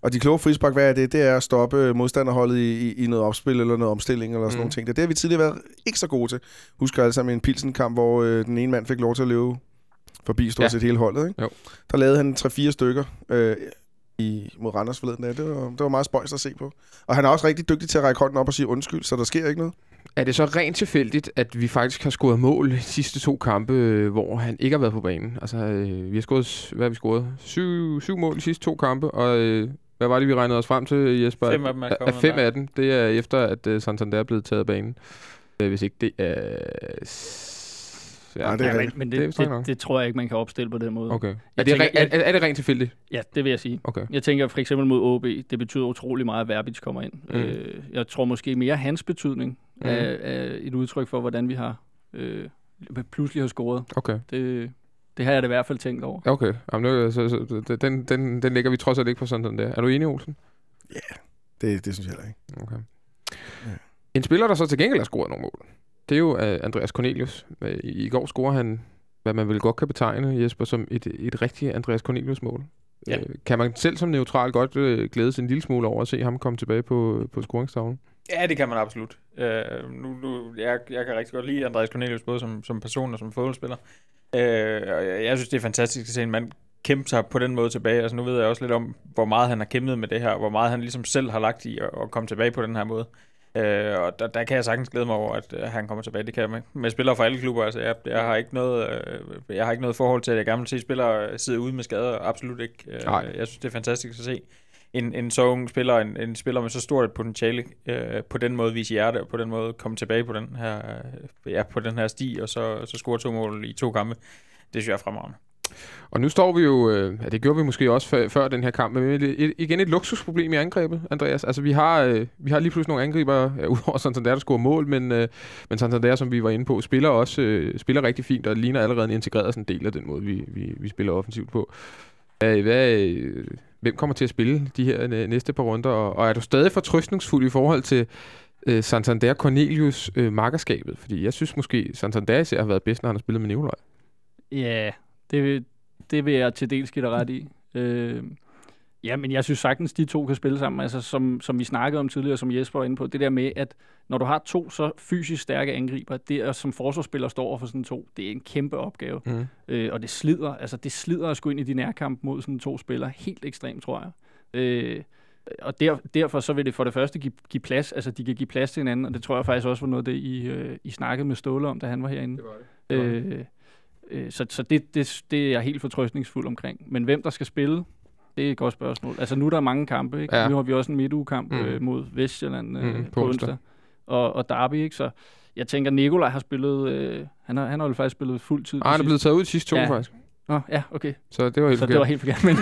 Og de kloge frispark, hvad er det? Det er at stoppe modstanderholdet i, i, i noget opspil eller noget omstilling eller sådan mm. nogle ting. Det, det har vi tidligere været ikke så gode til. Husker alle sammen en Pilsen-kamp, hvor øh, den ene mand fik lov til at løbe forbi stort ja. set hele holdet. Ikke? Jo. Der lavede han 3-4 stykker øh, i, mod Randers forleden dag. Det var, det var meget spøjst at se på. Og han er også rigtig dygtig til at række hånden op og sige undskyld, så der sker ikke noget. Er det så rent tilfældigt, at vi faktisk har scoret mål de sidste to kampe, øh, hvor han ikke har været på banen? Altså, øh, vi har scoret, hvad har vi scoret? Syv, syv mål de sidste to kampe, og øh, hvad var det, vi regnede os frem til, Jesper? Fem af dem er kommet fem af dem, det er efter, at øh, Santander er blevet taget af banen. Øh, hvis ikke det er... s- Nej, det er Ja, men, men Det det, det, det, tror jeg ikke, man kan opstille på den måde. Okay. Er det, tænker, re- er, jeg- er det rent tilfældigt? Ja, det vil jeg sige. Okay. Jeg tænker for eksempel mod OB, det betyder utrolig meget, at Verbitz kommer ind. Mm. Øh, jeg tror måske mere hans betydning Mm. er, er et udtryk for, hvordan vi har øh, pludselig har scoret. Okay. Det, det har jeg da i hvert fald tænkt over. Okay. Jamen, det, så, så, den, den, den lægger vi trods alt ikke på Santander. Er du enig, Olsen? Det, det synes jeg heller ikke. Okay. Ja. En spiller, der så til gengæld har scoret nogle mål, det er jo uh, Andreas Cornelius. Uh, I går scorer han, hvad man vel godt kan betegne, Jesper, som et, et rigtigt Andreas Cornelius-mål. Ja. Uh, kan man selv som neutral godt glæde sig en lille smule over at se ham komme tilbage på, på scoringstavlen? Ja, det kan man absolut. Øh, nu, nu, jeg, jeg kan rigtig godt lide Andreas Cornelius, både som, som person og som fodboldspiller. Øh, og jeg, jeg synes, det er fantastisk at se en mand kæmpe sig på den måde tilbage. Altså, nu ved jeg også lidt om, hvor meget han har kæmpet med det her, hvor meget han ligesom selv har lagt i at, at komme tilbage på den her måde. Øh, og der, der kan jeg sagtens glæde mig over, at øh, han kommer tilbage. Det kan jeg med, med spillere fra alle klubber. Altså, jeg, jeg, har ikke noget, øh, jeg har ikke noget forhold til, at jeg gerne vil se spillere sidde ude med skader. Absolut ikke. Øh, Nej. jeg synes, det er fantastisk at se en, en så ung spiller, en, en spiller med så stort et potentiale, øh, på den måde vise hjerte, og på den måde komme tilbage på den her, øh, ja, på den her sti, og så, så score to mål i to kampe. Det synes jeg er fremragende. Og nu står vi jo, øh, ja, det gjorde vi måske også før, før den her kamp, men et, igen et luksusproblem i angrebet, Andreas. Altså vi har, øh, vi har lige pludselig nogle angriber, ja, udover Santander, der scorer mål, men, øh, men Santander, som vi var inde på, spiller også øh, spiller rigtig fint, og ligner allerede en integreret sådan del af den måde, vi, vi, vi spiller offensivt på. Hvad, hvad, øh, hvem kommer til at spille de her næste par runder, og, og er du stadig fortrøstningsfuld i forhold til øh, Santander Cornelius øh, markerskabet? Fordi jeg synes måske, Santander især har været bedst, når han har spillet med Nikolaj. Ja, det, vil- det vil jeg til dels give dig ret i. Øh, ja, men jeg synes sagtens, de to kan spille sammen. Altså, som, som vi snakkede om tidligere, som Jesper var inde på, det der med, at når du har to så fysisk stærke angriber, det er som forsvarsspiller står over for sådan to, det er en kæmpe opgave. Mm. Øh, og det slider, altså det slider at skulle ind i de nærkamp mod sådan to spillere. Helt ekstremt, tror jeg. Øh, og der, derfor så vil det for det første give, give plads, altså de kan give plads til hinanden, og det tror jeg faktisk også var noget af det, I, øh, I snakkede med Ståle om, da han var herinde. Det var det. Det var Øh, øh, så så det, det, det er jeg helt fortrøstningsfuld omkring. Men hvem der skal spille, det er et godt spørgsmål. Altså nu er der mange kampe, ikke? Ja. Nu har vi også en midtugekamp Mm. øh, mod Vestjylland øh, Mm, på onsdag. Og, og Derby, ikke? Så jeg tænker, Nikolaj har spillet, øh, han, har, han har jo faktisk spillet fuld tid. Ah, han er blevet taget ud de sidste to. Ja. faktisk. Nå, ja, okay. Så det var helt Så forkert. det var helt forkert. Men,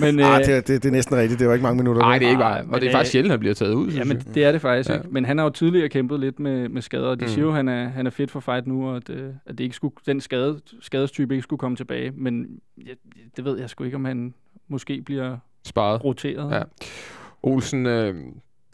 men, Ah, øh, det, er, det, det er næsten rigtigt. Det var ikke mange minutter. Nej, det er ikke bare. Og men, det er faktisk øh, sjældent, at han bliver taget ud. Ja, men det er det faktisk. Ja. Men han har jo tidligere kæmpet lidt med, med skader, og de Mm. mm. siger jo, at han er, han er fit for fight nu, og at, øh, at det ikke skulle, den skade, skadestype ikke skulle komme tilbage. Men jeg, det ved jeg sgu ikke, om han måske bliver Sparet. roteret. Ja. Olsen, øh,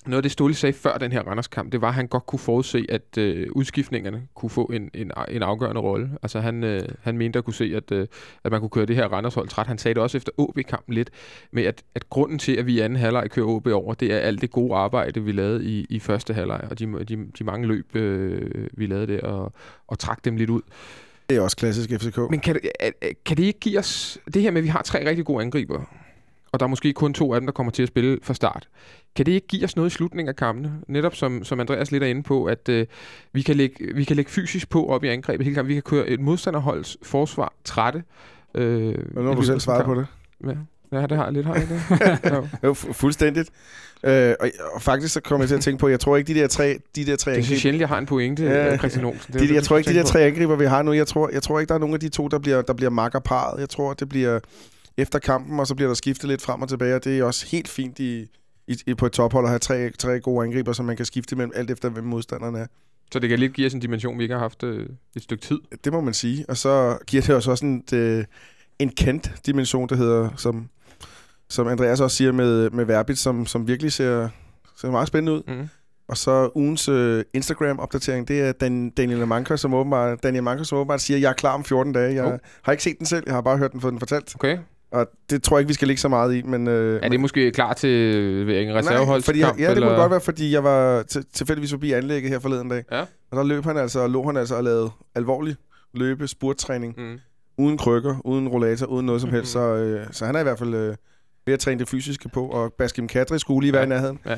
noget af det Ståle sagde før den her Randers-kamp, det var, at han godt kunne forudse, at øh, udskiftningerne kunne få en, en, en afgørende rolle. Altså han, øh, han mente at kunne se, at, øh, at man kunne køre det her Randers-hold træt. Han sagde det også efter OB-kampen lidt, med at, at grunden til, at vi i anden halvleg kører OB over, det er alt det gode arbejde, vi lavede i, i første halvleg, og de, de, de mange løb, øh, vi lavede der, og, og trak dem lidt ud. Det er også klassisk FCK. Men kan, kan det ikke give os det her med, at vi har tre rigtig gode angriber, og der er måske kun to af dem, der kommer til at spille fra start. Kan det ikke give os noget i slutningen af kampene? Netop som, som Andreas lidt er inde på, at øh, vi, kan lægge, vi kan lægge fysisk på op i angrebet hele kampen. Vi kan køre et modstanderholds forsvar trætte. Øh, Men nu har du selv svaret på det. Ja, ja det har jeg lidt. Har jeg det? jo. Jo, fu- fuldstændigt. Øh, og, og faktisk så kommer jeg til at tænke på, jeg tror ikke, de der tre, de der tre Det er angriber, sjældent, jeg har en pointe, Ja. ja. Christian Olsen. Det de, det, jeg tror ikke, de der tre angriber, vi har nu, jeg tror, jeg tror ikke, der er nogen af de to, der bliver, der bliver makkerparet. Jeg tror, det bliver efter kampen, og så bliver der skiftet lidt frem og tilbage, og det er også helt fint i, i, i på et tophold at have tre, tre gode angriber, som man kan skifte mellem, alt efter hvem modstanderen er. Så det kan lidt give os en dimension, vi ikke har haft øh, et stykke tid. Det må man sige. Og så giver det os også en, det, en kendt dimension, der hedder, som, som Andreas også siger med, med Verbit, som, som virkelig ser, ser meget spændende ud. Mm. Og så ugens øh, Instagram-opdatering, det er Dan, Daniel Manker, som åbenbart, Daniel Manker, som åbenbart siger, at jeg er klar om 14 dage. Jeg Oh. har ikke set den selv, jeg har bare hørt den, fået den fortalt. Okay. Og det tror jeg ikke, vi skal lægge så meget i. Men, øh, Er det måske klar til en reserveholdskamp? fordi jeg, ja, det eller? kunne godt være, fordi jeg var til, tilfældigvis forbi anlægget her forleden dag. Ja. Og der løb han altså, og lå han altså og lavede alvorlig løbe, spurttræning, Mm. uden krykker, uden rollator, uden noget som helst. Mhm. Så, øh, så han er i hvert fald øh, ved at træne det fysiske på, og Baskim Kadri skulle lige være Ja. i nærheden. Ja.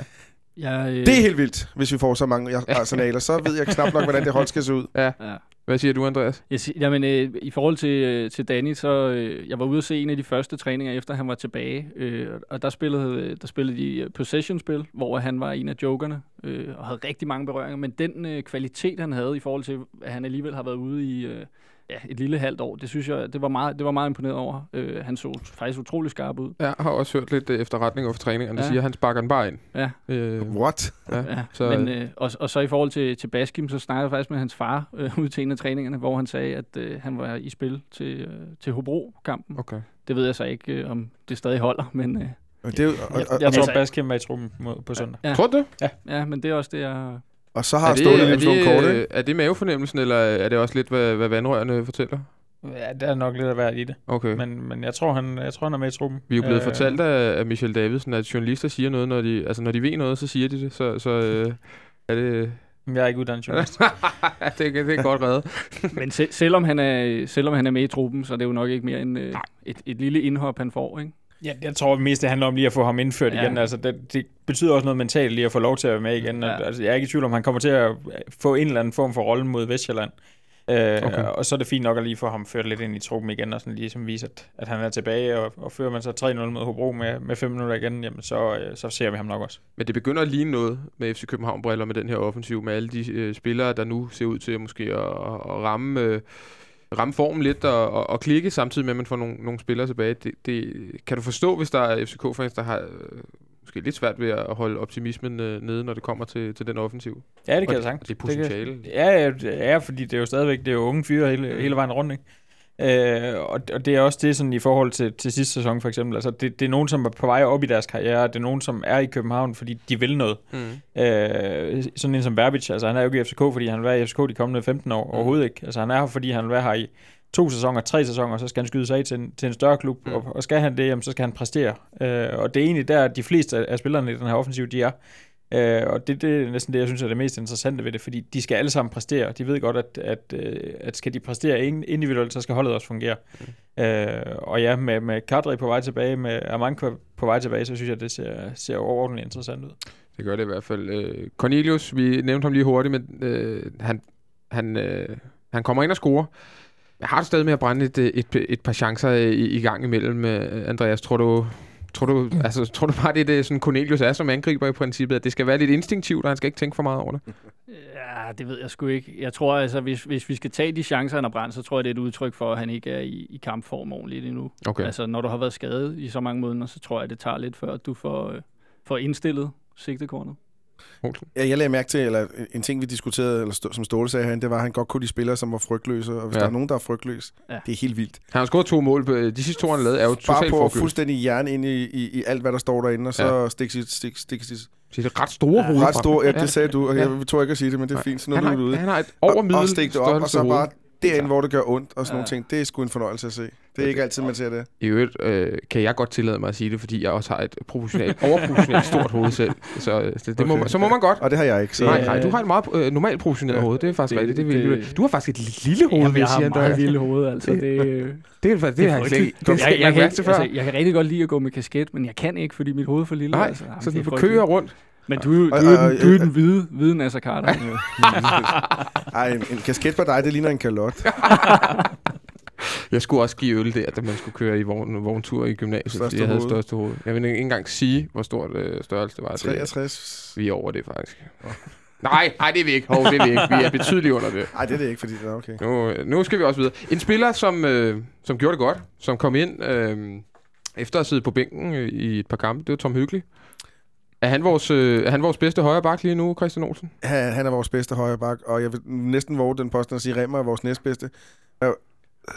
Jeg, øh, Det er helt vildt, hvis vi får så mange arsenaler. Så ved jeg knap nok, hvordan det hold skal se ud. ja. Hvad siger du, Andreas? Jeg, siger, jamen, øh, i forhold til, øh, til Danny, så øh, jeg var ude at se en af de første træninger, efter han var tilbage, øh, og der spillede, øh, der spillede de øh, possession-spil, hvor han var en af jokerne, øh, og havde rigtig mange berøringer, men den øh, kvalitet, han havde i forhold til, at han alligevel har været ude i øh, ja, et lille halvt år, det synes jeg, det var meget, det var meget imponeret over. Øh, han så faktisk utrolig skarp ud. Jeg har også hørt lidt øh, efterretning over træningerne, der Ja. siger, at han sparker den bare ind. Ja. Øh, What? ja. Ja, Så- men, øh, og, og så i forhold til, til Baskim, så snakkede jeg faktisk med hans far øh, ud til en af træningerne, hvor han sagde, at øh, han var i spil til, øh, til Hobro-kampen. Okay. Det ved jeg så ikke, øh, om det stadig holder, men, øh, Og, det, er jo- og, Jeg, og, jeg og, tror, altså- Baskim er i truppen på søndag. Ja. Tror du det? ja, men det er også det, jeg... og så har er, Ståle det, er, lige slået kort, det, ikke? er det mavefornemmelsen, eller er det også lidt, hvad, hvad vandrørene fortæller? Ja, det er nok lidt at være i det. Okay. Men, men jeg, tror, han, jeg tror, han er med i truppen. Vi er jo blevet Øh, fortalt af, af Michel Davidsen, at journalister siger noget, når de, altså når de ved noget, så siger de det. Så, så øh, er det... Jeg er ikke uddannet journalist. det, er- det er godt reddet. Men se, selvom, han er, selvom han er med i truppen, så er det jo nok ikke mere end øh, et, et lille indhop, han får, ikke? Ja, jeg tror mest, det handler om lige at få ham indført Ja. igen. Altså, det, det betyder også noget mentalt lige at få lov til at være med igen. Ja. Altså, jeg er ikke i tvivl om, han kommer til at få en eller anden form for rolle mod Vestjylland. Øh, okay. Og så er det fint nok at lige få ham ført lidt ind i truppen igen, og sådan ligesom vise, at, at han er tilbage. Og, og fører man så 3-0 mod Hobro med, med 5 minutter igen, jamen så, øh, så ser vi ham nok også. Men det begynder at ligne noget med FC København-briller med den her offensiv, med alle de øh, spillere, der nu ser ud til måske at, at ramme, øh, ramme formen lidt og, og, og klikke, samtidig med, at man får nogle, nogle spillere tilbage. Det, det, kan du forstå, hvis der er FCK-fans, der har øh, måske lidt svært ved at holde optimismen øh, nede, når det kommer til, til den offensiv? Ja, det kan Og jeg sagtens. Det er potentiale. Det kan, ja, ja, det er, fordi det er jo stadigvæk det er jo unge fyre hele, hele vejen rundt, ikke? Øh, og, og det er også det sådan i forhold til, til sidste sæson for eksempel. Altså det, det er nogen, som er på vej op i deres karriere. Det er nogen, som er i København, fordi de vil noget. Mm. Øh, sådan en som Verbic, altså han er jo ikke i FCK, fordi han vil være i FCK de kommende 15 år. Mm. Overhovedet ikke. Altså han er her, fordi han vil være her i to sæsoner, tre sæsoner, så skal han skyde sig af til en, til en større klub. Mm. Og, og skal han det, jamen, så skal han præstere. Øh, og det er egentlig der, de fleste af, af spillerne i den her offensiv, de er. Øh, og det, det er næsten det, jeg synes er det mest interessante ved det, fordi de skal alle sammen præstere. De ved godt, at, at, øh, at skal de præstere in- individuelt, så skal holdet også fungere. Mm. Øh, og ja, med, med Kadri på vej tilbage, med Amanko på vej tilbage, så synes jeg, det ser, ser overordentligt interessant ud. Det gør det i hvert fald. Øh, Cornelius, vi nævnte ham lige hurtigt, men øh, han, han, øh, han kommer ind og scorer. Jeg har det stadig med at brænde et, et, et par chancer i, i gang imellem. øh, Andreas, tror du, tror du, altså, tror du bare, det er det, sådan Cornelius er som angriber i princippet, at det skal være lidt instinktivt, og han skal ikke tænke for meget over det? Ja, det ved jeg sgu ikke. Jeg tror altså, hvis, hvis vi skal tage de chancer, han har brændt, så tror jeg, det er et udtryk for, at han ikke er i, i kampform ordentligt endnu. Okay. Altså, når du har været skadet i så mange måneder, så tror jeg, det tager lidt før, at du får, øh, får indstillet sigtekornet. Olsen. Ja, jeg lagde mærke til, eller en ting, vi diskuterede, eller stå, som Ståle sagde herinde, det var, at han godt kunne de spillere, som var frygtløse. Og hvis Ja. ja. der er nogen, der er frygtløs, Ja. ja. det er helt vildt. Han har scoret to mål. På, de sidste to, han lavet, er jo Bare totalt på at frygtløst. fuldstændig hjerne ind i, i, i, alt, hvad der står derinde, og så Ja. ja. stikke sit, stik, stik sit Det er et ret store hoved. ret store, ja, Ja. det sagde du, og Ja. jeg tror ikke at sige det, men det er fint, så nu han, er har, du ude. han har et over og, og stikke det op, og så bare derinde, hvor det gør ondt, og sådan Ja. nogle ting. Det er sgu en fornøjelse at se. Det er ikke altid, man ser det. I øvrigt øh, kan jeg godt tillade mig at sige det, fordi jeg også har et proportionalt, overproportionalt stort hoved selv. Så, øh, det, det må, Okay. man- så må man godt. Og det har jeg ikke. Så, Nej, Det- nej, du har et meget øh, normalt proportioneret Ja. hoved. Det er faktisk Det- rigtigt. Det, det, det- det, du har faktisk et lille hoved, Jamen, vil jeg jeg sige, har meget Andreas. lille hoved, altså. Det, øh, Det, er, det, det har jeg slet ikke. Det jeg, jeg, jeg, jeg, jeg, altså, jeg kan rigtig godt lide at gå med kasket, men jeg kan ikke, fordi mit hoved er for lille. Nej, altså. Jamen, så det frygteligt. kører rundt. Men du, er jo- du, Og- og- den, du er den hvide, hvide Nasser Carter. Ej, en, en kasket på dig, det ligner en kalot. Jeg skulle også give øl der, da man skulle køre i vogn, vogntur i gymnasiet, Største fordi jeg havde hoved. største hoved. Jeg vil ikke engang sige, hvor stort øh, størrelse det var. Det, 63. vi er over det, faktisk. Nej, nej, det er vi ikke. Hov, det er vi ikke. Vi er betydeligt under det. Nej, det er det ikke, fordi det er okay. Nu, nu skal vi også videre. En spiller, som, øh, som gjorde det godt, som kom ind øh, efter at have siddet på bænken øh, i et par kampe, det var Tom Hyggelig. Er han vores, øh, er han vores bedste højre bak lige nu, Christian Olsen? Han, han er vores bedste højre bak, og jeg vil næsten våge den påstand at sige, at Remmer er vores næstbedste. Jeg vil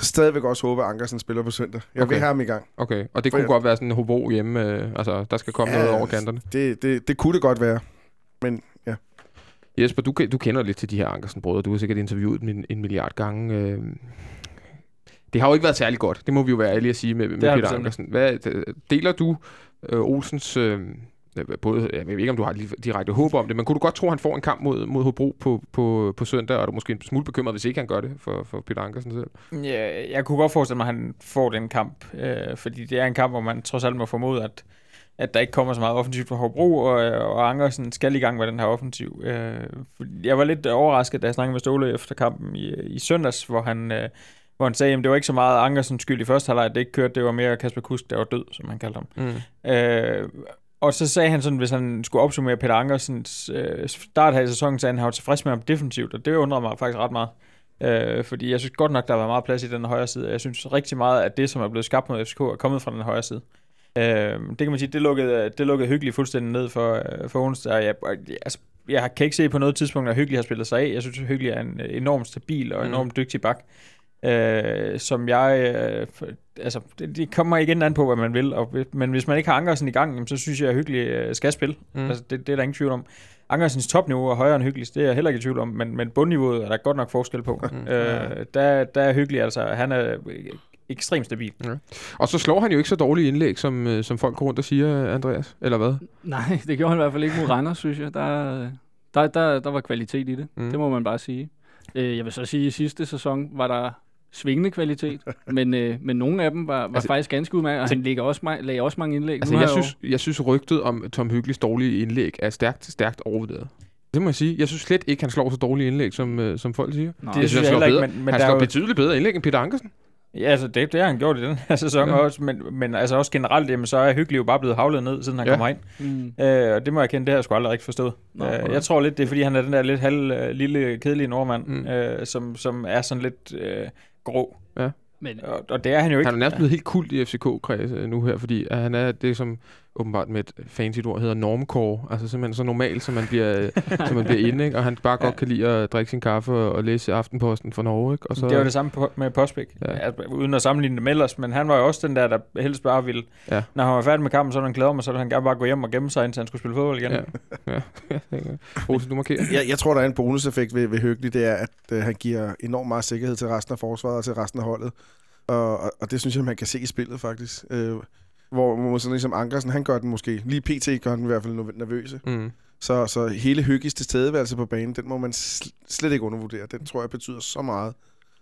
stadigvæk også håbe, at Ankersen spiller på søndag. Jeg okay. Vil have ham i gang. Okay, og det For kunne jeg- godt være sådan en hobo hjemme. Øh, altså, der skal komme ja, noget over kanterne. Det, det, det kunne det godt være. Men ja, Jesper, du, du kender lidt til de her Ankersen-brødre. Du har sikkert interviewet dem en, en milliard gange. Øh, det har jo ikke været særlig godt. Det må vi jo være ærlige at sige med, med Peter Ankersen. Hvad, øh, deler du øh, Olsens... Øh, både, jeg ved ikke, om du har direkte håb om det, men kunne du godt tro, at han får en kamp mod, mod Hobro på, på, på søndag, og er du måske en smule bekymret, hvis ikke han gør det for, for Peter Ankersen selv? Ja, jeg kunne godt forestille mig, at han får den kamp, øh, fordi det er en kamp, hvor man trods alt må formode, at, at der ikke kommer så meget offensivt fra Hobro, og, og Ankersen skal i gang med den her offensiv. Øh, jeg var lidt overrasket, da jeg snakkede med Ståle efter kampen i, i søndags, hvor han, øh, hvor han sagde, at det var ikke så meget Ankersens skyld i første halvleg, det ikke kørte, det var mere Kasper Kusk, der var død, som han kaldte ham. Mm. Øh, og så sagde han sådan, hvis han skulle opsummere Peter Ankersens øh, start her i sæsonen, så han, han var tilfreds med ham defensivt, og det undrede mig faktisk ret meget. Øh, fordi jeg synes godt nok, der var meget plads i den højre side. Jeg synes rigtig meget, at det, som er blevet skabt mod FCK, er kommet fra den højre side. Øh, det kan man sige, det lukkede, det lukkede hyggeligt fuldstændig ned for, øh, for onsdag. Jeg, altså, jeg kan ikke se på noget tidspunkt, at Hyggelig har spillet sig af. Jeg synes, at Hyggelig er en enormt stabil og Mm. enormt dygtig bak. Øh, som jeg... Øh, altså, det, det kommer igen an på, hvad man vil. Og, men hvis man ikke har Ankersen i gang, jamen, så synes jeg, at Hyggelig øh, skal spille. Mm. Altså, det, det er der ingen tvivl om. Ankersens topniveau er højere end Hyggelig, det er jeg heller ikke i tvivl om, men, men bundniveauet er der godt nok forskel på. Mm. øh, der, der er Hyggelig, altså, han er øh, ekstremt stabil. Og så slår han jo ikke så dårlige indlæg, som, øh, som folk går rundt og siger, Andreas. Eller hvad? Nej, det gjorde han i hvert fald ikke mod Randers, synes jeg. Der, der, der, der var kvalitet i det. Mm. Mm. Det må man bare sige. Øh, jeg vil så sige, at i sidste sæson var der svingende kvalitet, men, øh, men nogle af dem var, var Altså- faktisk ganske udmærket, og han lægger også, lagde også mange indlæg. Altså, Nu jeg jo- synes, jeg synes rygtet om Tom Hyggelis dårlige indlæg er stærkt, stærkt overvurderet. Det må jeg sige. Jeg synes slet ikke, han slår så dårlige indlæg, som, øh, som folk siger. Nå, Det jeg synes jeg han heller slår ikke, bedre. men, men han slår jo, betydeligt bedre indlæg end Peter Ankersen. Ja, altså det, det har han gjort i den her sæson Ja. også, men, men altså også generelt, jamen, så er Hyggelig jo bare blevet havlet ned, siden han Ja. kommer ind. mm, Øh, og det må jeg kende, det har jeg sgu aldrig rigtig forstået. Nå, øh, jeg tror lidt, det er fordi, han er den der lidt halv, øh, lille, kedelige nordmand, mm. øh, som, som er sådan lidt øh, grå. men Og, og det er han jo ikke. Han er nærmest blevet helt kult i FCK-kreds øh, nu her, fordi han er det, som åbenbart med et fancy ord hedder normcore. Altså simpelthen så normal, som man bliver, som man bliver inde, ikke? Og han bare godt kan lide at drikke sin kaffe og, læse Aftenposten fra Norge, ikke? Og Så... Det var det samme på, med Postbæk, Ja. ja. altså, uden at sammenligne det med ellers, men han var jo også den der, der helst bare ville, Ja. når han var færdig med kampen, så ville han glæde mig, så ville han gerne bare gå hjem og gemme sig, indtil han skulle spille fodbold igen. Ja. Ja, ja. Rose, du markerer. Jeg, jeg tror, der er en bonuseffekt ved, ved Hyggelig, det er, at øh, han giver enormt meget sikkerhed til resten af forsvaret og til resten af holdet. Og, og, og det synes jeg, man kan se i spillet faktisk. Øh, hvor hvor sådan ligesom Ankersen, han gør den måske, lige PT gør den i hvert fald nervøse. Mm. Så, så hele Hyggis tilstedeværelse på banen, den må man sl- slet ikke undervurdere. Den tror jeg betyder så meget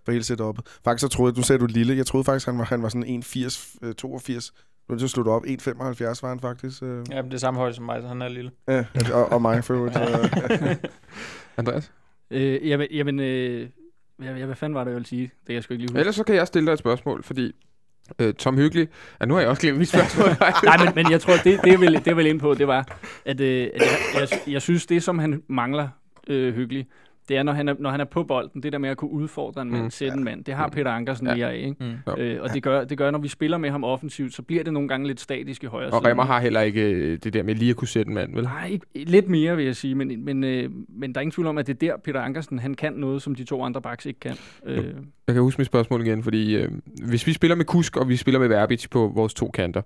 for hele setup'et. Faktisk så troede jeg, du sagde du lille, jeg troede faktisk, han var, han var sådan 1,80, øh, 82. Nu er det så sluttet op, 1,75 var han faktisk. Øh. Ja, men det er samme højde som mig, så han er lille. Ja, og, og mig for øvrigt. Andreas? øh, jamen, jamen øh, hvad, hvad fanden var det, jeg ville sige? Det kan jeg sgu ikke lige huske. Ellers så kan jeg stille dig et spørgsmål, fordi øh, Tom Hyggelig... Ja, nu har jeg også glemt mit spørgsmål. Nej, men, men jeg tror, det, det, jeg ville, det jeg ville ind på, det var, at, øh, at jeg, jeg, jeg synes, det som han mangler øh, hyggelig, det er, når han er, når han er på bolden, det der med at kunne udfordre en mand, Mm. mm. sætte en mand, det har Peter Ankersen Ja. ja. mere af, ikke? Mm. Øh, og det gør, det gør, når vi spiller med ham offensivt, så bliver det nogle gange lidt statisk i højre og side. Remmer har heller ikke øh, det der med lige at kunne sætte en mand, vel? Nej, ikke, lidt mere vil jeg sige, men, men, øh, men der er ingen tvivl om, at det er der, Peter Ankersen, han kan noget, som de to andre backs ikke kan. Øh, Jeg kan huske mit spørgsmål igen, fordi øh, hvis vi spiller med Kusk, og vi spiller med Verbic på vores to kanter,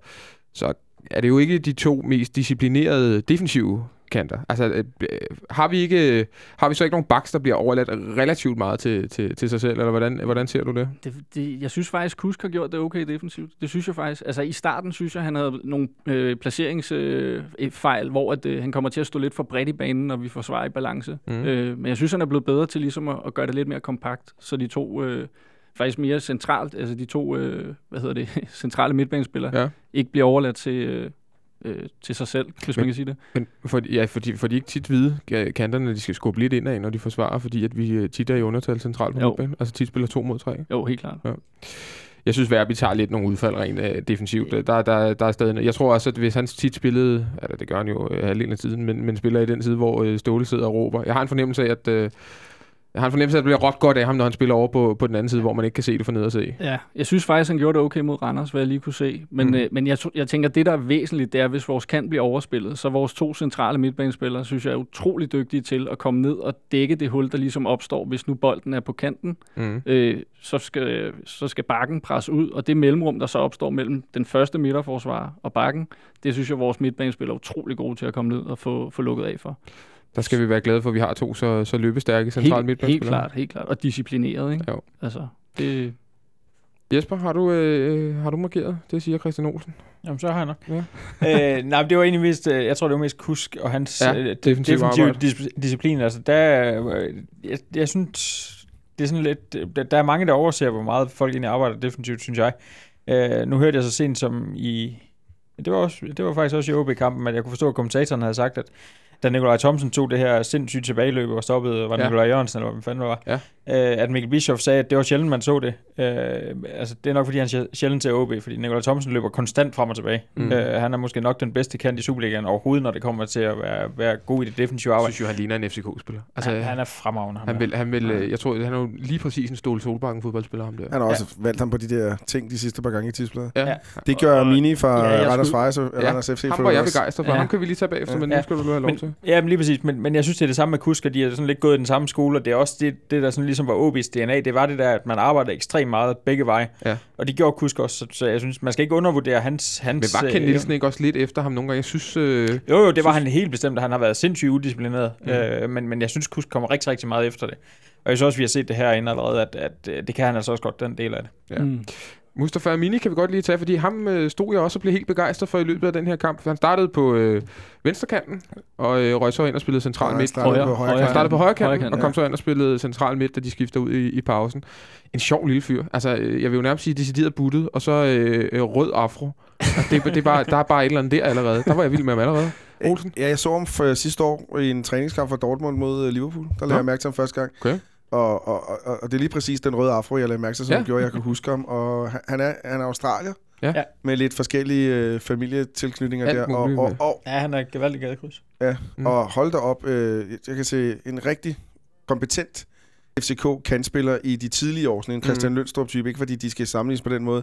så er det jo ikke de to mest disciplinerede defensive kanter. Altså, øh, øh, har vi ikke har vi så ikke nogen backs, der bliver overladt relativt meget til, til, til sig selv, eller hvordan, hvordan ser du det? Det, det, jeg synes faktisk, Kusk har gjort det okay defensivt. Det synes jeg faktisk. Altså i starten synes jeg, han havde nogle øh, placeringsfejl, øh, hvor at, øh, han kommer til at stå lidt for bredt i banen, når vi forsvarer i balance. Mm. Øh, men jeg synes, han er blevet bedre til ligesom at, at gøre det lidt mere kompakt, så de to øh, faktisk mere centralt, altså de to, øh, hvad hedder det, centrale midtbanespillere, Ja. ikke bliver overladt til, øh, øh, til sig selv, hvis Men- man kan sige det. Men for, ja, fordi, for de ikke tit vide ja, kanterne, de skal skubbe lidt indad, når de forsvarer, fordi at vi øh, tit er i undertal centralt på midtbanen. Altså tit spiller to mod tre. Jo, helt klart. Jeg synes, Verbi tager lidt nogle udfald rent øh, defensivt. Der, der, der er stadig, jeg tror også, at hvis han tit spillede, altså det gør han jo øh, halvdelen af tiden, men, men spiller i den side, hvor øh, Ståle sidder og råber. Jeg har en fornemmelse af, at øh, jeg har en fornemmelse af, at det bliver råbt godt af ham, når han spiller over på, på den anden side, hvor man ikke kan se det for ned at se. Ja, jeg synes faktisk, han gjorde det okay mod Randers, hvad jeg lige kunne se. Men, Mm. øh, men jeg, jeg tænker, det der er væsentligt, det er, hvis vores kant bliver overspillet, så vores to centrale midtbanespillere, synes jeg er utrolig dygtige til at komme ned og dække det hul, der ligesom opstår, hvis nu bolden er på kanten. Mm. Øh, så, skal, så skal bakken presse ud, og det mellemrum, der så opstår mellem den første midterforsvar og bakken, det synes jeg, vores midtbanespillere er utrolig gode til at komme ned og få, få lukket af for. Der skal vi være glade for, at vi har to så, så løbestærke centrale Helt, helt midtbanespillere. klart, helt klart. Og disciplineret, ikke? Jo. Altså, det, Jesper, har du, øh, har du markeret? Det siger Christian Olsen. Jamen, så har jeg nok. Ja. øh, nej, men det var egentlig mest, øh, jeg tror, det var mest Kusk og hans Ja, øh, defensiv defensiv arbejde. dis- disciplin. Altså, der, øh, jeg, jeg synes, det er sådan lidt, øh, der, der er mange, der overser, hvor meget folk egentlig arbejder defensivt, synes jeg. Øh, nu hørte jeg så sent som i Det var, også, det var faktisk også i OB-kampen, men jeg kunne forstå, at kommentatoren havde sagt, at da Nikolaj Thomsen tog det her sindssygt tilbageløb og stoppede, var det Ja. ja. Nikolaj Jørgensen, eller hvad fanden det var, Ja. øh, at Mikkel Bischoff sagde, at det var sjældent, man så det. Øh, altså, det er nok, fordi han sjæ- sjældent til OB, fordi Nikolaj Thomsen løber konstant frem og tilbage. Mm. Øh, han er måske nok den bedste kant i Superligaen overhovedet, når det kommer til at være, være god i det defensive Jeg arbejde. synes jo, han ligner en FCK-spiller. Altså, han, han er fremragende. han vil, han vil, øh, jeg tror, han er jo lige præcis en Ståle Solbakken fodboldspiller, ham der. Han har også ja. valgt ham på de der ting de sidste par gange i tidsbladet. Ja. Ja. Det gør Og- Mini fra Ja, ja, jeg Randers skulle- ja, Ja, Randers FC. Ham for var jeg begejstret for. Ja. Ham kan vi lige tage bagefter, Ja. men nu Ja. skal du have lov Men, til. ja, men lige præcis. Men, men jeg synes, det er det samme med Kusk, og de er sådan lidt gået i den samme skole, og det er også det, det der sådan ligesom var OB's DNA. Det var det der, at man arbejder ekstremt meget begge veje. Ja. Og det gjorde Kusk også, så, så jeg synes, man skal ikke undervurdere hans... hans Men var Ken øh, Nielsen ikke også lidt efter ham nogle gange? Jeg synes... Øh, Jo, jo, det var synes- han helt bestemt, at han har været sindssygt udisciplineret. Mm. Øh, men, men jeg synes, Kusk kommer rigtig, rigtig meget efter det. Og jeg synes også, vi har set det herinde allerede, at, at øh, det kan han altså også godt, den del af det. Ja. Mm. Mustafa Amini kan vi godt lige tage, fordi ham øh, stod jeg også og blev helt begejstret for i løbet af den her kamp. Han startede på øh, venstrekanten, og øh, røg så ind og spillede central Han midt. startede Højre- på højre højre Han startede på højre kanten, Højre kant, og kom så ind og spillede central midt, da de skifter ud i, i pausen. En sjov lille fyr. Altså, øh, jeg vil jo nærmest sige decideret buttet, og så øh, øh, rød afro. Altså, det, det er bare, der er bare et eller andet der allerede. Der var jeg vild med ham allerede. Olsen? Ja, jeg så ham for sidste år i en træningskamp for Dortmund mod Liverpool. Der lagde Nå. jeg mærke til ham første gang. Okay. Og, og, og, og det er lige præcis den røde afro, jeg lagde mærke til, som Ja. gjorde, jeg kan huske ham. Og han- er, han er australier. Ja. Med lidt forskellige øh, familietilknytninger Alt der. Og, og, og, Ja, han er et gevaldigt gadekryds. ja, Mm. mm. og hold da op. Øh, jeg kan se en rigtig kompetent FCK-kandspiller i de tidlige år. Sådan en Christian mm. Lønstrup-type. Ikke fordi de skal sammenlignes på den måde.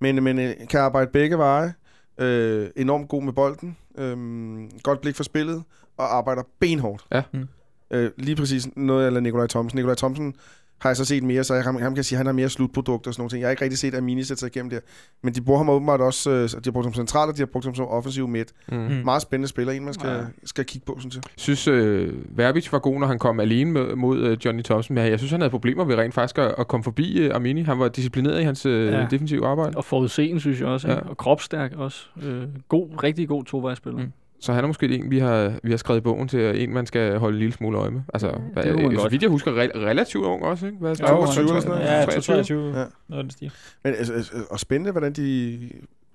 Men, men øh, kan arbejde begge veje. Øh, enormt god med bolden. Øh, godt blik for spillet. Og arbejder benhårdt. Ja. Mm. Øh, lige præcis noget af Nikolaj Thomsen. Nikolaj Thomsen har jeg så set mere, så jeg ham, ham kan sige, at han har mere slutprodukter og sådan nogle ting. Jeg har ikke rigtig set Amini sætte sig igennem der. Men de bruger ham åbenbart også, øh, de har brugt ham centralt, og de har brugt ham som offensiv midt. Mm. Mm. Meget spændende spiller, en man skal, Ja. skal kigge på, synes jeg. synes, øh, Verbic var god, når han kom alene med, mod øh, Johnny Thompson, men jeg synes, han havde problemer ved rent faktisk at, at komme forbi øh, Armini. Han var disciplineret i hans øh, Ja. defensive arbejde, Og forudseende, synes jeg også. Ja. Ja. Og kropstærk også. Øh, god, rigtig god tovejsspiller. Mm. Så han er måske en, vi har, vi har skrevet i bogen til, at en, man skal holde en lille smule øje med. Altså, hvad, det man så vidt jeg husker, re- relativt ung også, ikke? Hvad, Jo, 22 eller sådan noget. Ja, 23. 23. Ja. Ja. Noget den stil. Men, altså, altså, og spændende, hvordan de...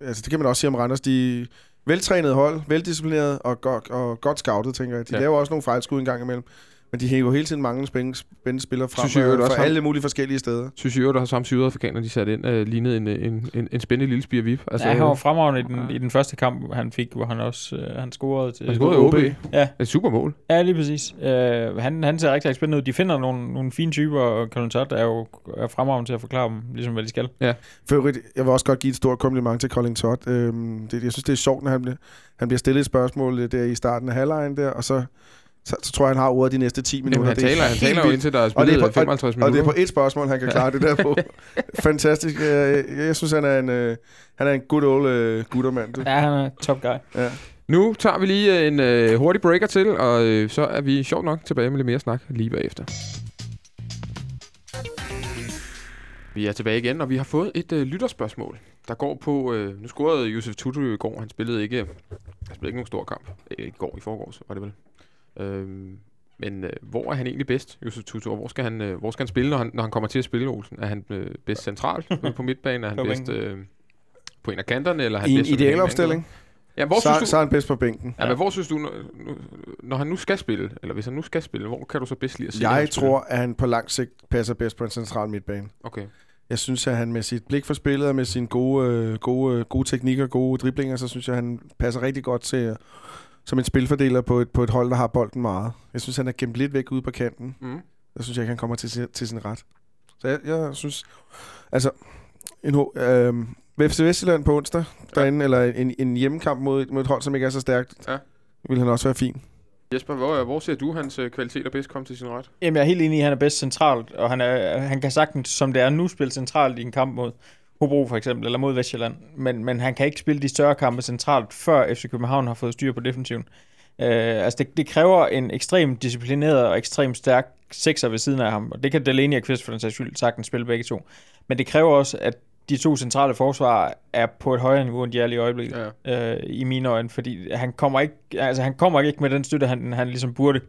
Altså, det kan man også sige om Randers. De er veltrænede hold, veldisciplineret og, godt, og godt scoutet, tænker jeg. De Ja. ja. laver også nogle fejlskud en gang imellem. Men de hæver hele tiden mange spændende, spillere frem Synes jeg jo, fra har- alle mulige forskellige steder. Synes jeg jo, der har samme sydafrikaner, de satte ind, øh, lignede en, en, en, en spændende lille spire vip. Altså, ja, han var fremragende i den, ja. i den første kamp, han fik, hvor han også øh, han scorede til... han scorede OB. Ja. Et super mål. Ja, lige præcis. Øh, han, han ser rigtig, rigtig spændende ud. De finder nogle, nogle fine typer, og Kalontot er jo er fremragende til at forklare dem, ligesom hvad de skal. For øvrigt, jeg vil også godt give et stort kompliment til Colin Todd. Øhm, det, jeg synes, det er sjovt, når han, bliver- han bliver stillet et spørgsmål øh, der i starten af halvlejen der, og så, så, så tror jeg, han har ordet de næste 10 minutter. Jamen, han er taler, han taler jo indtil der er Og er spillet på- 55 Og det minutter. er på et spørgsmål, han kan klare det der på. Fantastisk. Jeg, jeg synes, han er en, øh, han er en good old øh, guttermand. Ja, han er top guy. Ja. Nu tager vi lige en øh, hurtig breaker til, og øh, så er vi sjovt nok tilbage med lidt mere snak lige bagefter. Vi er tilbage igen, og vi har fået et øh, lytterspørgsmål, der går på... Øh, nu scorede Josef Tutu i går. Han spillede ikke, han spillede ikke nogen stor kamp. Øh, I går, i forgårs, var det vel. Øhm, men øh, hvor er han egentlig bedst, Josef Tutu, og hvor skal han, øh, hvor skal han spille, når han, når han kommer til at spille, Olsen? Er han øh, bedst centralt ude på midtbanen? Er han bedst øh, på en af kanterne? Eller er han I en bedst ideel opstilling, Ja, hvor så, synes du, så er han bedst på bænken. Ja, men hvor synes du, når, når han nu skal spille, eller hvis han nu skal spille, hvor kan du så bedst lide at se Jeg spille? tror, at han på lang sigt passer bedst på en central midtbane. Okay. Jeg synes, at han med sit blik for spillet og med sine gode, øh, gode, øh, gode teknikker og gode driblinger, så synes jeg, at han passer rigtig godt til som en spilfordeler på et, på et hold, der har bolden meget. Jeg synes, han er gemt lidt væk ude på kanten. Mm. Der synes jeg ikke, han kommer til, sin- til sin ret. Så jeg, jeg synes... Altså, en, ho- øh, ved FC Vestjylland på onsdag, derinde, eller en, en hjemmekamp mod, mod et hold, som ikke er så stærkt, Ja. vil han også være fin. Jesper, hvor, hvor ser du hans øh, kvaliteter bedst komme til sin ret? Jamen, jeg er helt enig i, at han er bedst centralt, og han, er, han kan sagtens, som det er nu, spille centralt i en kamp mod Hobro for eksempel, eller mod Vestjylland. Men, men han kan ikke spille de større kampe centralt, før FC København har fået styr på defensiven. Øh, altså, det, det kræver en ekstremt disciplineret og ekstremt stærk sekser ved siden af ham, og det kan Delaney og Kvist for den sags skyld sagtens spille begge to. Men det kræver også, at de to centrale forsvar er på et højere niveau, end de er lige i øjeblikket Ja. øh, i mine øjne, fordi han kommer ikke, altså han kommer ikke med den støtte, han, han ligesom burde,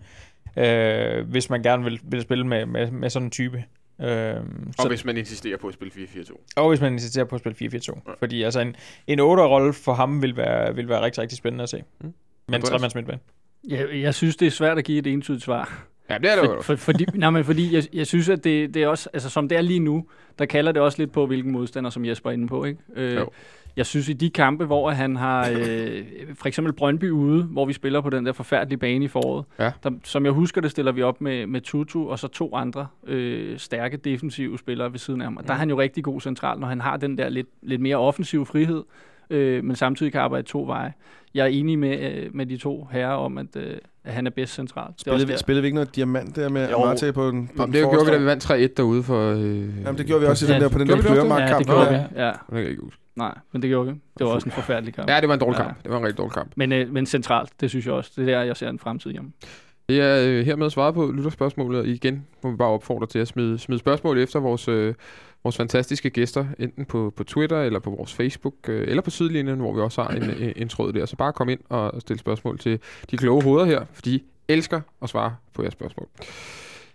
øh, hvis man gerne vil, vil spille med, med, med sådan en type. Øhm, Og så, hvis man insisterer på at spille 4-4-2. og hvis man insisterer på at spille 4-4-2. Ja. Fordi altså en, en 8-rolle for ham vil være, vil være rigtig, rigtig spændende at se. Mm. Men tremands midtbane. Jeg, jeg synes, det er svært at give et entydigt svar. Ja, det er det For, jo. for, fordi, nej, men fordi jeg, jeg synes, at det, det er også, altså som det er lige nu, der kalder det også lidt på, hvilken modstander, som Jesper er inde på. Ikke? Øh, Jo. Jeg synes, i de kampe, hvor han har øh, for eksempel Brøndby ude, hvor vi spiller på den der forfærdelige bane i foråret, Ja. der, som jeg husker det, stiller vi op med, med Tutu og så to andre øh, stærke defensive spillere ved siden af ham. Og der er han jo rigtig god central, når han har den der lidt, lidt mere offensive frihed, øh, men samtidig kan arbejde to veje. Jeg er enig med, øh, med de to herrer om, at, øh, at han er bedst centralt. Er Spillede, vi, spillede vi ikke noget diamant der med Jo. Amarte på den, på Jamen, den det gjorde vi, da vi vandt 3-1 derude for... Øh... Jamen, det gjorde vi også i den Ja, der, på den der også? Ja, det gjorde vi. Ja, Det kan jeg ikke huske. Nej, men det gjorde vi. Det var også en forfærdelig kamp. Ja, det var en dårlig Ja. kamp. Det var en rigtig dårlig kamp. Men, øh, men centralt, det synes jeg også. Det er der, jeg ser en fremtid hjemme. Det er øh, hermed svaret på lytterspørgsmålet. Igen må vi bare opfordre til at smide, smide spørgsmål efter vores, øh, vores fantastiske gæster, enten på, på Twitter eller på vores Facebook, øh, eller på sidelinjen, hvor vi også har en, en, en tråd der. Så bare kom ind og stille spørgsmål til de kloge hoveder her, for de elsker at svare på jeres spørgsmål.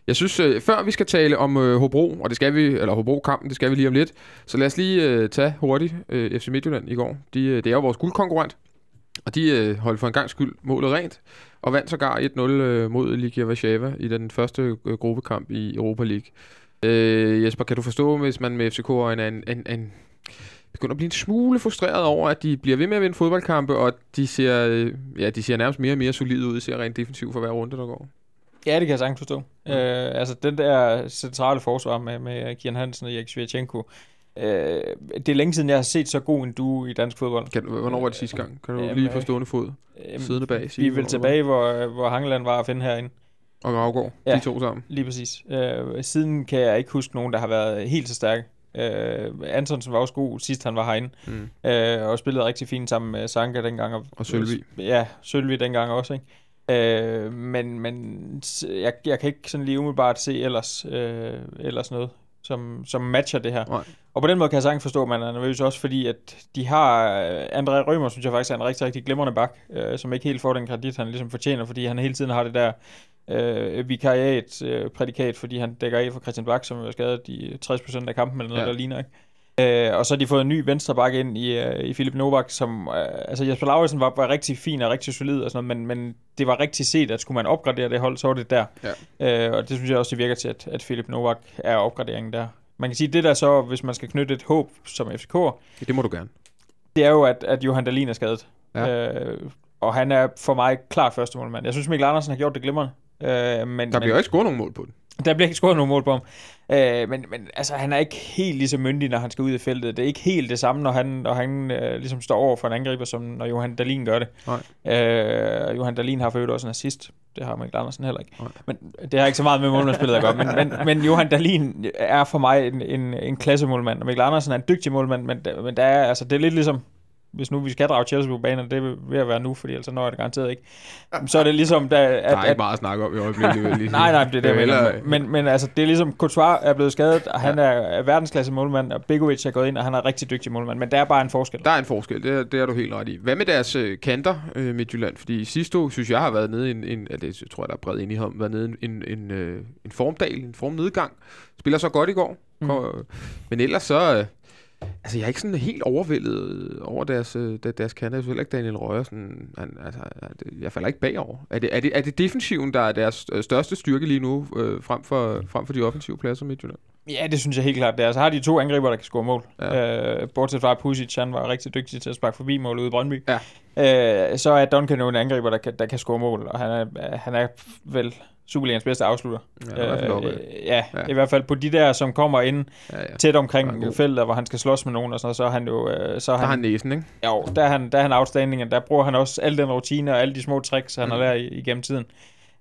Jeg synes, øh, før vi skal tale om øh, Hobro, og det skal vi, eller Hobro-kampen, det skal vi lige om lidt, så lad os lige øh, tage hurtigt øh, FC Midtjylland i går. De, øh, det er jo vores guldkonkurrent, og de øh, holdt for en gang skyld målet rent, og vandt sågar 1-0 øh, mod Ligia Warszawa i den første øh, gruppekamp i Europa League. Øh, Jesper, kan du forstå, hvis man med FCK er en, en, en, en begynder at blive en smule frustreret over, at de bliver ved med at vinde fodboldkampe, og de ser, øh, ja, de ser nærmest mere og mere solide ud, ser rent defensivt for hver runde, der går. Ja, det kan jeg sagtens forstå. Mm. Øh, altså, den der centrale forsvar med, med Kian Hansen og Erik Svirchenko, øh, det er længe siden, jeg har set så god en duo i dansk fodbold. Kan, hvornår var det sidste gang? Kan du Jamen, lige få øh, stående fod? Øhm, Siddende bag, Vi er vel tilbage, hvor, hvor Hangeland var at finde herinde. Og Gravgaard, Ja. de to sammen. Lige præcis. Øh, siden kan jeg ikke huske nogen, der har været helt så stærke. Øh, Antonsen var også god sidst han var herinde, Mm. øh, og spillede rigtig fint sammen med Sanka dengang. Og Sølvi. Ja, Sølvi dengang også, ikke? Øh, men men jeg, jeg kan ikke sådan lige umiddelbart se ellers, øh, ellers noget, som, som matcher det her. Nej. Og på den måde kan jeg sagtens forstå, at man er nervøs også, fordi at de har... øh, André Rømer, synes jeg faktisk er en rigtig, rigtig glimrende bak, øh, som ikke helt får den kredit, han ligesom fortjener, fordi han hele tiden har det der øh, vikariat øh, prædikat, fordi han dækker af for Christian Bak, som er skadet i 60% af kampen eller noget, ja. der ligner, ikke? Øh, og så har de fået en ny venstre bak ind i, øh, i Philip Novak, som... Øh, altså Jesper Lauritsen var, var rigtig fin og rigtig solid og sådan noget, men, men det var rigtig set, at skulle man opgradere det hold, så var det der. Ja. Øh, og det synes jeg også, det virker til, at, at Philip Novak er opgraderingen der. Man kan sige, det der så, hvis man skal knytte et håb som FCK'er, Det må du gerne. det er jo, at, at Johan Dahlin er skadet. Ja. Øh, og han er for mig klart første målmand. Jeg synes, Mikkel Andersen har gjort det glimrende. Øh, men, Der bliver men, ikke scoret nogen mål på den. Der bliver ikke scoret nogen mål på ham. Øh, men, men altså, han er ikke helt lige så myndig, når han skal ud i feltet. Det er ikke helt det samme, når han, når han øh, ligesom står over for en angriber, som når Johan Dahlin gør det. Nej. Øh, Johan Dahlin har for øvrigt også en assist. Det har Mikkel Andersen heller ikke. Nej. Men det har ikke så meget med målmandsspillet at gøre. Men, men, men Johan Dahlin er for mig en, en, en klassemålmand. Og Mikkel Andersen er en dygtig målmand, men, men der er, altså, det er lidt ligesom hvis nu vi skal drage Chelsea på banen, det er ved at være nu, fordi ellers når jeg det garanteret ikke. Så er det ligesom, der, at, Der er ikke meget at snakke om i øjeblikket. vil lige. Nej, nej, det er det, Eller-. Men, men altså, det er ligesom, Courtois er blevet skadet, og han er, er verdensklasse målmand, og Begovic er gået ind, og han er rigtig dygtig målmand. Men der er bare en forskel. Der er en forskel, det er, det er du helt ret i. Hvad med deres øh, kanter, øh, Midtjylland? Fordi sidste år, synes jeg, har været nede i en, en ja, det tror jeg, der er bred enighed om, været nede i en, en, øh, en formdal, en formnedgang. Spiller så godt i går. Mm. Men ellers så... Øh, altså, jeg er ikke sådan helt overvældet over deres, øh, der- deres kanter. Jeg synes heller ikke, Daniel Røger sådan... Han, altså, jeg falder ikke bagover. Er det, er, det, er det defensiven, der er deres øh, største styrke lige nu, øh, frem, for, frem for de offensive pladser, Midtjylland? Ja, det synes jeg helt klart. Det er. Så har de to angriber, der kan score mål. Ja. Øh, bortset fra, Pusic, han var rigtig dygtig til at sparke forbi målet ude i Brøndby. Ja. Øh, så er Duncan jo en angriber, der kan, der kan score mål, og han er, han er vel Superligans bedste afslutter. Ja, i hvert fald oppe. øh, ja, Ja. ja, i hvert fald på de der, som kommer ind Ja, ja. tæt Ja, omkring god. feltet, hvor han skal slås med nogen og sådan noget, så er han jo... Øh, så er Der han, han næsen, ikke? Jo, der er han, der er han outstanding, og der bruger han også al den rutine og alle de små tricks, han mm. har lært igennem tiden.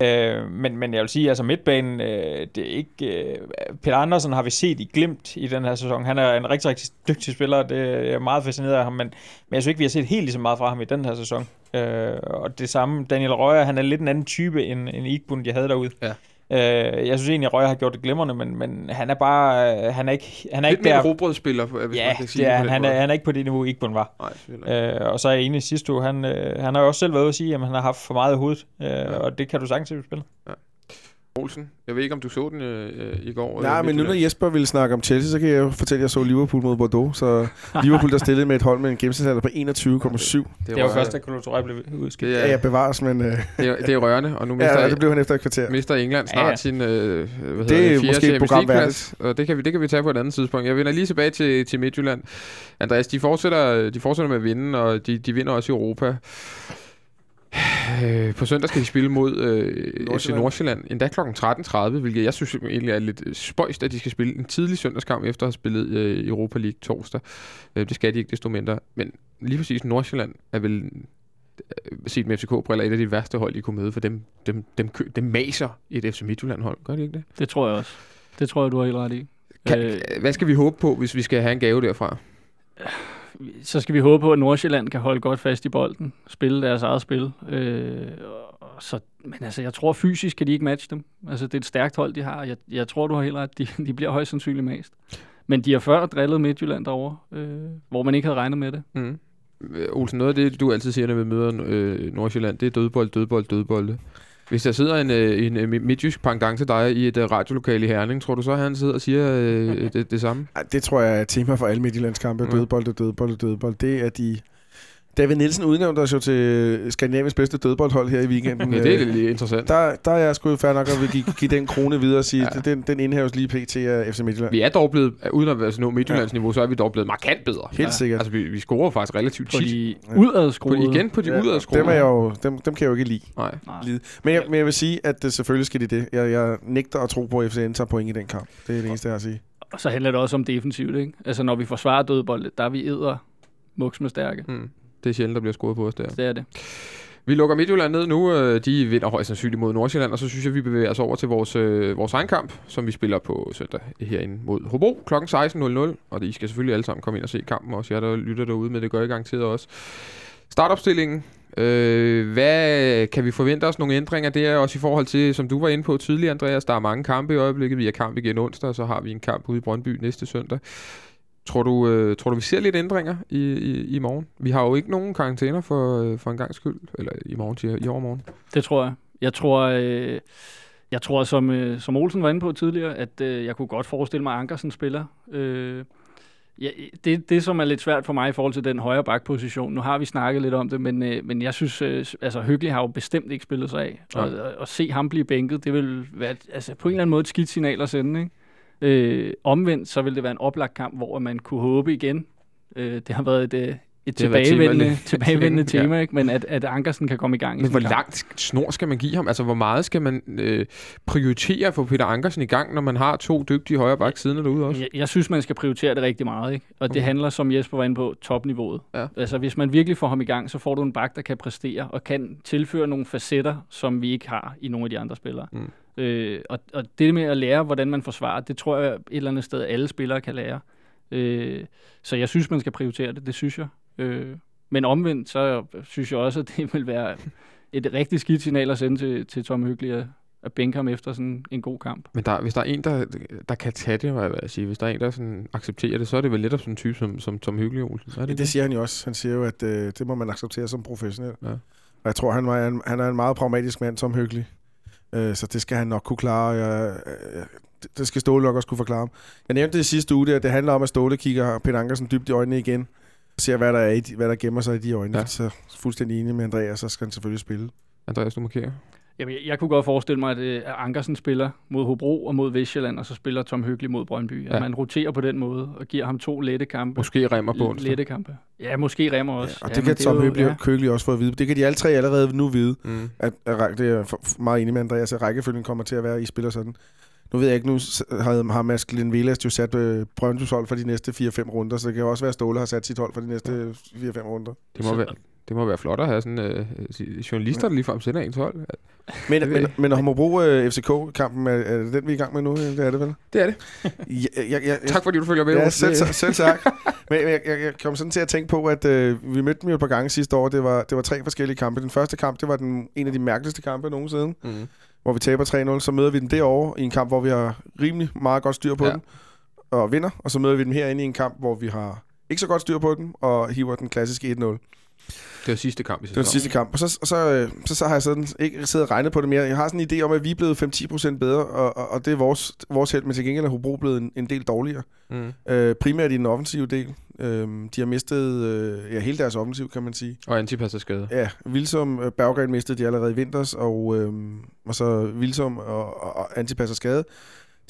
Øh, men, men jeg vil sige, altså midtbanen, øh, det er ikke... Øh, Peter Andersen har vi set i glimt i den her sæson. Han er en rigtig, rigtig dygtig spiller, det er jeg er meget fascineret af ham, men, men jeg synes ikke, vi har set helt lige så meget fra ham i den her sæson. Øh, og det samme, Daniel Røger, han er lidt en anden type end, end Igbund, jeg havde derude. Ja. Øh, jeg synes egentlig, at Røger har gjort det glimrende, men, men han er bare... Øh, han er ikke, han er Lidt ikke mere der... robrødsspiller, hvis Ja, man kan sige det er, han, han, er, han er ikke på det niveau, Igbund var. Nej. Øh, og så er jeg enig i sidste uge, han, øh, han har jo også selv været ude at sige, at han har haft for meget i hovedet, øh, Ja. og det kan du sagtens se i spillet. Olsen. Jeg ved ikke, om du så den øh, i går. Nej, øh, men nu når. Jesper ville snakke om Chelsea, så kan jeg jo fortælle, at jeg så Liverpool mod Bordeaux. Så Liverpool, der stillede med et hold med en gennemsnitsalder på 21,7. Det er jo rørende. først, at Kolo blev udskilt. Det Ja, jeg er, bevares, men øh, det, er, det er rørende, og nu mister, ja, det blev han efter et kvarter. mister England snart Ja, ja, ja. ja. sin øh, hvad Det hedder er det, måske et program og det kan, vi, det kan vi tage på et andet tidspunkt. Jeg vender lige tilbage til, til Midtjylland. Andreas, de fortsætter, de fortsætter med at vinde, og de, de vinder også i Europa. Øh, På søndag skal de spille mod øh, FC Nordsjælland. Nordsjælland, endda kl. 13.30, hvilket jeg synes egentlig er lidt øh, spøjst, at de skal spille en tidlig søndagskamp efter at have spillet øh, Europa League torsdag. Øh, det skal de ikke desto mindre. Men lige præcis Nordsjælland er vel øh, set med FCK-briller et af de værste hold, I kunne møde, for dem, dem, dem, kø- dem maser et FC Midtjylland-hold. Gør de ikke det? Det tror jeg også. Det tror jeg, du har helt ret i. Kan, Øh, øh, hvad skal vi håbe på, hvis vi skal have en gave derfra? Så skal vi håbe på, at Nordsjælland kan holde godt fast i bolden, spille deres eget spil. Øh, og så, men altså, jeg tror fysisk kan de ikke matche dem. Altså, det er et stærkt hold, de har. Jeg, jeg tror, du har helt ret. De, de bliver højst sandsynligt mast. Men de har før drillet Midtjylland derovre, øh, hvor man ikke havde regnet med det. Mm. Øh, Olsen, noget af det, du altid siger, når vi møder øh, Nordsjælland, det er dødbold, dødbold, dødbold. Hvis der sidder en, øh, en, en midtjysk pendant til dig i et øh, radiolokale i Herning, tror du så, at han sidder og siger øh, det, det samme? Ej, Det tror jeg er tema for alle Midtjyllandskampe. Dødbold, dødbold, dødbold. Det er de... David Nielsen udnævnte os jo til Skandinaviens bedste dødboldhold her i weekenden. Ja, det er Øh, lidt interessant. der, der er jeg sgu fair nok at vil give, give den krone videre og sige, Ja. ja. den, den indhæves lige pt. af FC Midtjylland. Vi er dog blevet, uden at være sådan noget Midtjyllands niveau, så er vi dog blevet markant bedre. Helt sikkert. Altså, vi, vi scorer faktisk relativt På tit. de Ja. På, udadskruede. igen på de ja, Ja, udadskruede. dem, er jeg jo, dem, dem kan jeg jo ikke lide. Nej. Nej. lide. Men, jeg, men jeg vil sige, at det, selvfølgelig skal de det. Jeg, jeg nægter at tro på, at FCN tager point i den kamp. Det er det eneste, jeg har at sige. Og så handler det også om defensivt, ikke? Altså, når vi forsvarer dødbold, der er vi æder muks med stærke. Mm. Det er sjældent, der bliver scoret på os der. Det er det. Vi lukker Midtjylland ned nu. Øh, De vinder højst sandsynligt mod Nordsjælland, og så synes jeg, vi bevæger os over til vores, øh, vores egen kamp, som vi spiller på søndag herinde mod Hobro kl. 16.00. Og I skal selvfølgelig alle sammen komme ind og se kampen, også jeg der lytter derude, men det gør I garanteret også. Startopstillingen. Øh, hvad kan vi forvente os nogle ændringer? Det er også i forhold til, som du var inde på tidligere, Andreas, der er mange kampe i øjeblikket. Vi har kamp igen onsdag, og så har vi en kamp ude i Brøndby næste søndag. Tror du, øh, tror du, vi ser lidt ændringer i, i, i morgen? Vi har jo ikke nogen karantæner for, øh, for en gang skyld. Eller i morgen, siger. I overmorgen. Det tror jeg. Jeg tror, øh, jeg tror som, øh, som Olsen var inde på tidligere, at øh, jeg kunne godt forestille mig, at Ankersen spiller. Øh, ja, det, det, som er lidt svært for mig i forhold til den højre bakposition, nu har vi snakket lidt om det, men, øh, men jeg synes, øh, altså Hyggelig har jo bestemt ikke spillet sig af. Og, Nej. og, og se ham blive bænket, det vil være altså, på en eller anden måde et skidt signal at sende. Ikke? Øh, omvendt, så vil det være en oplagt kamp, hvor man kunne håbe igen. Øh, det har været et, øh, et været tilbagevendende, tema- tilbagevendende Ja. ikke? men at, at Ankersen kan komme i gang i Men sådan hvor kamp. langt snor skal man give ham? Altså, hvor meget skal man øh, prioritere for Peter Ankersen i gang, når man har to dygtige højre bak siden derude også? Jeg, jeg synes, man skal prioritere det rigtig meget, ikke? Og det Okay. handler, som Jesper var inde på, topniveauet. Ja. Altså, hvis man virkelig får ham i gang, så får du en bak, der kan præstere og kan tilføre nogle facetter, som vi ikke har i nogle af de andre spillere. Mm. Øh, og, og det med at lære, hvordan man forsvarer, det tror jeg et eller andet sted, alle spillere kan lære. Øh, så jeg synes, man skal prioritere det, det synes jeg. Øh, men omvendt, så synes jeg også, at det vil være et rigtig skidt signal at sende til, til Tom Hyggelig at, at bænke ham efter sådan en god kamp. Men der, hvis der er en, der, der kan tage det, hvad jeg vil sige, hvis der er en, der sådan accepterer det, så er det vel lidt af sådan en type som, som Tom Hyggelig Olsen. Er det, Det, det? det siger han jo også. Han siger jo, at øh, det må man acceptere som professionel. Ja. Og jeg tror, han, var en, han er en meget pragmatisk mand, som hyggelig. Øh, så det skal han nok kunne klare. Jeg, øh, det- det skal Ståle nok også kunne forklare ham. Jeg nævnte det i sidste uge, at det handler om, at Ståle kigger Peter Ankersen dybt i øjnene igen. Ser, hvad der, er i, hvad der gemmer sig i de øjne. Ja. Så fuldstændig enig med Andreas, så skal han selvfølgelig spille. Andreas, du markerer. Jamen, jeg, jeg kunne godt forestille mig, at, øh, at Ankersen spiller mod Hobro og mod Vestjylland, og så spiller Tom Hyggelig mod Brøndby. At Ja. man roterer på den måde og giver ham to lette kampe. Måske remmer på onsdag. Lette kampe. Ja, måske Remmer også. Ja, og ja, det men kan Tom Høgelig ja. Køgelig også få at vide. Det kan de alle tre allerede nu vide. Mm. At, at, det er meget enig med Andreas, at rækkefølgen kommer til at være, at I spiller sådan. Nu ved jeg ikke, nu har, har Mads Glenn Velas jo sat øh, Brøndby's hold for de næste 4-5 runder, så det kan også være, at Ståle har sat sit hold for de næste 4-5 runder. Det, må være, det må være flot at have sådan øh, journalister, der ligefrem sender ens hold. Men, Det men, men Homobro øh, FCK-kampen, er, er det den, vi er i gang med nu? Det er det vel? Det er det. Jeg, jeg, jeg, Tak fordi du følger med. Ja, selv, selv, selv tak. Men jeg, jeg, jeg kom sådan til at tænke på, at øh, vi mødte dem jo et par gange sidste år. Det var, det var tre forskellige kampe. Den første kamp, det var den, en af de mærkeligste kampe nogensinde, Mm. hvor vi taber 3-0. Så møder vi dem derovre i en kamp, hvor vi har rimelig meget godt styr på Ja. dem og vinder. Og så møder vi dem herinde i en kamp, hvor vi har ikke så godt styr på den, og hiver den klassiske 1-0. Det var sidste kamp i Det var den sidste kamp. Og så, og så, øh, så, så har jeg sådan, ikke siddet og regnet på det mere. Jeg har sådan en idé om, at vi er blevet 5-10% bedre, og, og, og det er vores, vores held, men til gengæld er Hobro blevet en, en del dårligere. Mm. Øh, primært i den offensive del. Øh, de har mistet øh, ja, hele deres offensiv, kan man sige. Og Antipas er skadet. Ja, Vilsom øh, Berggren mistede de allerede i vinters, og, øh, og så Vilsom og, og, og Antipas er skadet.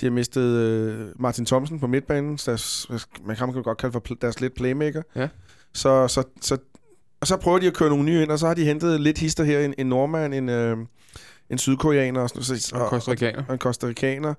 De har mistet øh, Martin Thomsen på midtbanen, deres, man kan godt kalde for deres lidt playmaker. Ja. Så, så, så, og så prøver de at køre nogle nye ind, og så har de hentet lidt hister her. En, en nordmand, en, øh, en sydkoreaner og, sådan, så, Og Costa Ricaner. og en kostarikaner.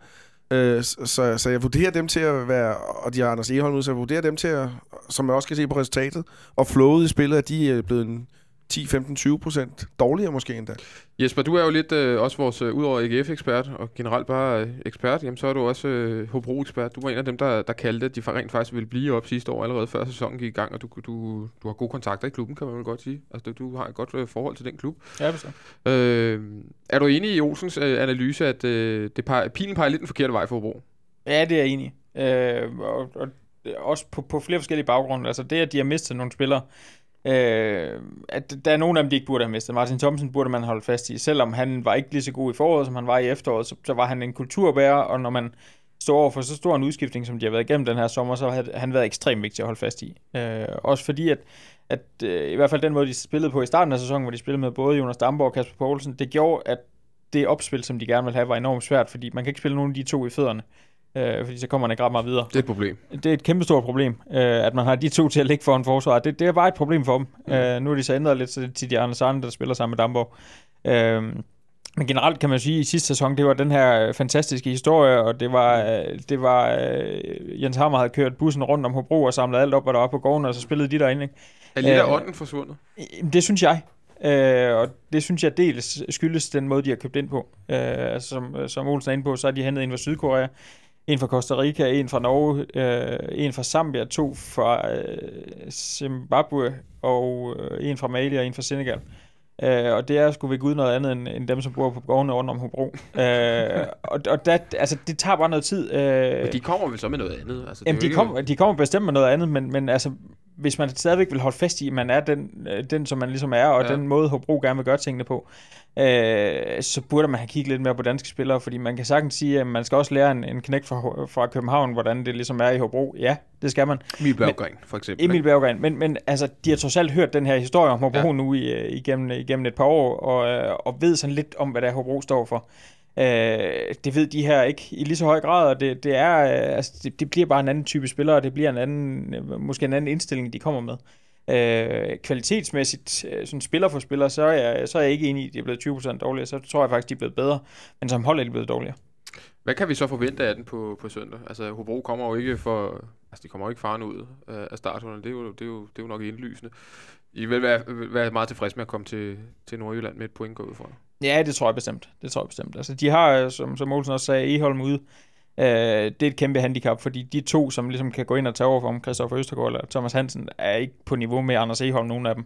Øh, så, så, så jeg vurderer dem til at være, og de har Anders Eholm ud, så jeg vurderer dem til at, som jeg også kan se på resultatet, og flowet i spillet, at de er blevet en 10, 15, 20 procent dårligere måske endda. Jesper, du er jo lidt øh, også vores, øh, udover AGF-ekspert, og generelt bare øh, ekspert, jamen så er du også øh, Hobro-ekspert. Du var en af dem, der, der kaldte, at de rent faktisk ville blive op sidste år, allerede før sæsonen gik i gang, og du, du, du har gode kontakter i klubben, kan man vel godt sige. Altså, du, du har et godt øh, forhold til den klub. Ja, bestemt. Øh, er du enig i Olsens øh, analyse, at øh, det peger, pilen peger lidt den forkerte vej for Hobro? Ja, det er jeg enig i. øh, og, og også på, på flere forskellige baggrunde. Altså det, at de har mistet nogle spillere, øh, at der er nogle af dem, de ikke burde have mistet. Martin Thomsen burde man holde fast i. Selvom han var ikke lige så god i foråret, som han var i efteråret, så, så var han en kulturbærer, og når man står over for så stor en udskiftning, som de har været igennem den her sommer, så har han været ekstremt vigtig at holde fast i. Øh, også fordi, at, at øh, i hvert fald den måde, de spillede på i starten af sæsonen, hvor de spillede med både Jonas Damborg og Kasper Poulsen, det gjorde, at det opspil, som de gerne vil have, var enormt svært, fordi man kan ikke spille nogen af de to i fødderne, øh, fordi så kommer man ikke ret meget videre. Det er et problem. Det er et kæmpestort problem, øh, at man har de to til at ligge foran forsvaret. Det, det er bare et problem for dem. Mm. Øh, nu er de så ændret lidt til, de andre Sarne, der spiller sammen med Damborg. Øh, men generelt kan man sige, at i sidste sæson, det var den her fantastiske historie, og det var, øh, det var øh, Jens Hammer havde kørt bussen rundt om Hobro og samlet alt op, hvad der var på gården, og så spillede de derinde. Ikke? Er lidt af Øh, ånden forsvundet? Det synes jeg. Øh, og det synes jeg dels skyldes den måde, de har købt ind på. Øh, altså, som, som Olsen er inde på, så har de hentet en fra Sydkorea, en fra Costa Rica, en fra Norge, øh, en fra Zambia, to fra øh, Zimbabwe, og øh, en fra Mali og en fra Senegal. Øh, og det er sgu ved Gud noget andet, end, end dem, som bor på gårdene rundt om Hobro. øh, og og der, altså, det tager bare noget tid. Øh, Men de kommer vel så med noget andet? Altså, Jamen, de, ikke- kommer, de kommer bestemt med noget andet, men, men altså, hvis man stadigvæk vil holde fast i, at man er den, øh, den som man ligesom er, og Ja. den måde, Hobro gerne vil gøre tingene på, øh, så burde man have kigget lidt mere på danske spillere, fordi man kan sagtens sige, at man skal også lære en, en knæk fra, fra København, hvordan det ligesom er i Hobro. Ja, det skal man. Emil Berggren, for eksempel. Emil ikke? Berggren, men, men altså, de har trods alt hørt den her historie om Hobro Ja. nu i, øh, igennem, igennem et par år, og, øh, og ved sådan lidt om, hvad det er, Hobro står for. Øh, det ved de her ikke i lige så høj grad, og det, det er øh, altså, det, det bliver bare en anden type spiller, og det bliver en anden, øh, måske en anden indstilling, de kommer med. Øh, kvalitetsmæssigt, øh, sådan spiller for spiller, så er, jeg, så er jeg ikke enig i, at de er blevet 20% dårligere. Så tror jeg faktisk, de er blevet bedre. Men som hold er de blevet dårligere. Hvad kan vi så forvente af den på, på søndag? Altså, Hobro kommer jo ikke for... Altså, de kommer jo ikke faren ud øh, af starthullerne. Det er, jo, det, er jo, det er jo nok indlysende. I vil være, vil være meget tilfreds med at komme til, til Nordjylland med et point gået ud fra. Ja, det tror jeg bestemt. Det tror jeg bestemt. Altså, de har, øh, som, som Olsen også sagde, Eholm ude. Øh, det er et kæmpe handicap, fordi de to, som ligesom kan gå ind og tage over for ham, Christoffer Østergaard eller Thomas Hansen, er ikke på niveau med Anders Eholm, nogen af dem.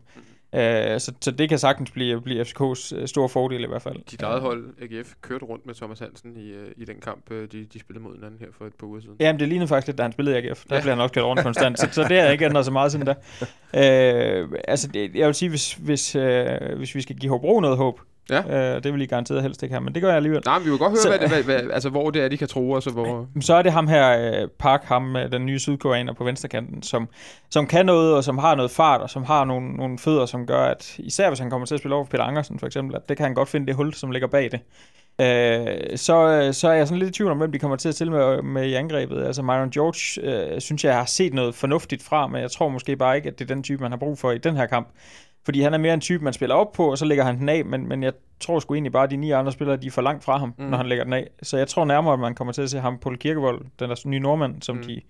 Øh, så, så det kan sagtens blive, blive FCK's øh, store fordel i hvert fald. Dit eget hold, AGF, kørte rundt med Thomas Hansen i, øh, i den kamp, de, de spillede mod hinanden her for et par uger siden. Jamen, det lignede faktisk lidt, da han spillede i AGF. Der ja. blev han også kørt rundt konstant, så, så det har ikke ændret så meget siden da. Øh, altså, det, jeg vil sige, hvis, hvis, øh, hvis vi skal give Hobro noget håb, Ja. øh, det vil I garanteret helst ikke have, men det gør jeg alligevel. Nej, men vi vil godt høre, Så- hvad, det, hvad, hvad, altså, hvor det er, de kan tro, og så hvor... Så er det ham her, øh, Park, ham øh, den nye sydkoreaner på venstrekanten, som, som kan noget, og som har noget fart, og som har nogle, nogle fødder, som gør, at især hvis han kommer til at spille over for Peter Angersen for eksempel, at det kan han godt finde det hul, som ligger bag det. Øh, så, øh, så er jeg sådan lidt i tvivl om, hvem de kommer til at stille med, med i angrebet. Altså Myron George, øh, synes jeg, har set noget fornuftigt fra, men jeg tror måske bare ikke, at det er den type, man har brug for i den her kamp. Fordi han er mere en type, man spiller op på, og så lægger han den af, men, men jeg tror sgu egentlig bare, at de ni andre spillere, de er for langt fra ham, Mm. når han lægger den af. Så jeg tror nærmere, at man kommer til at se ham på Kirkevold, den der nye nordmand, som mm. de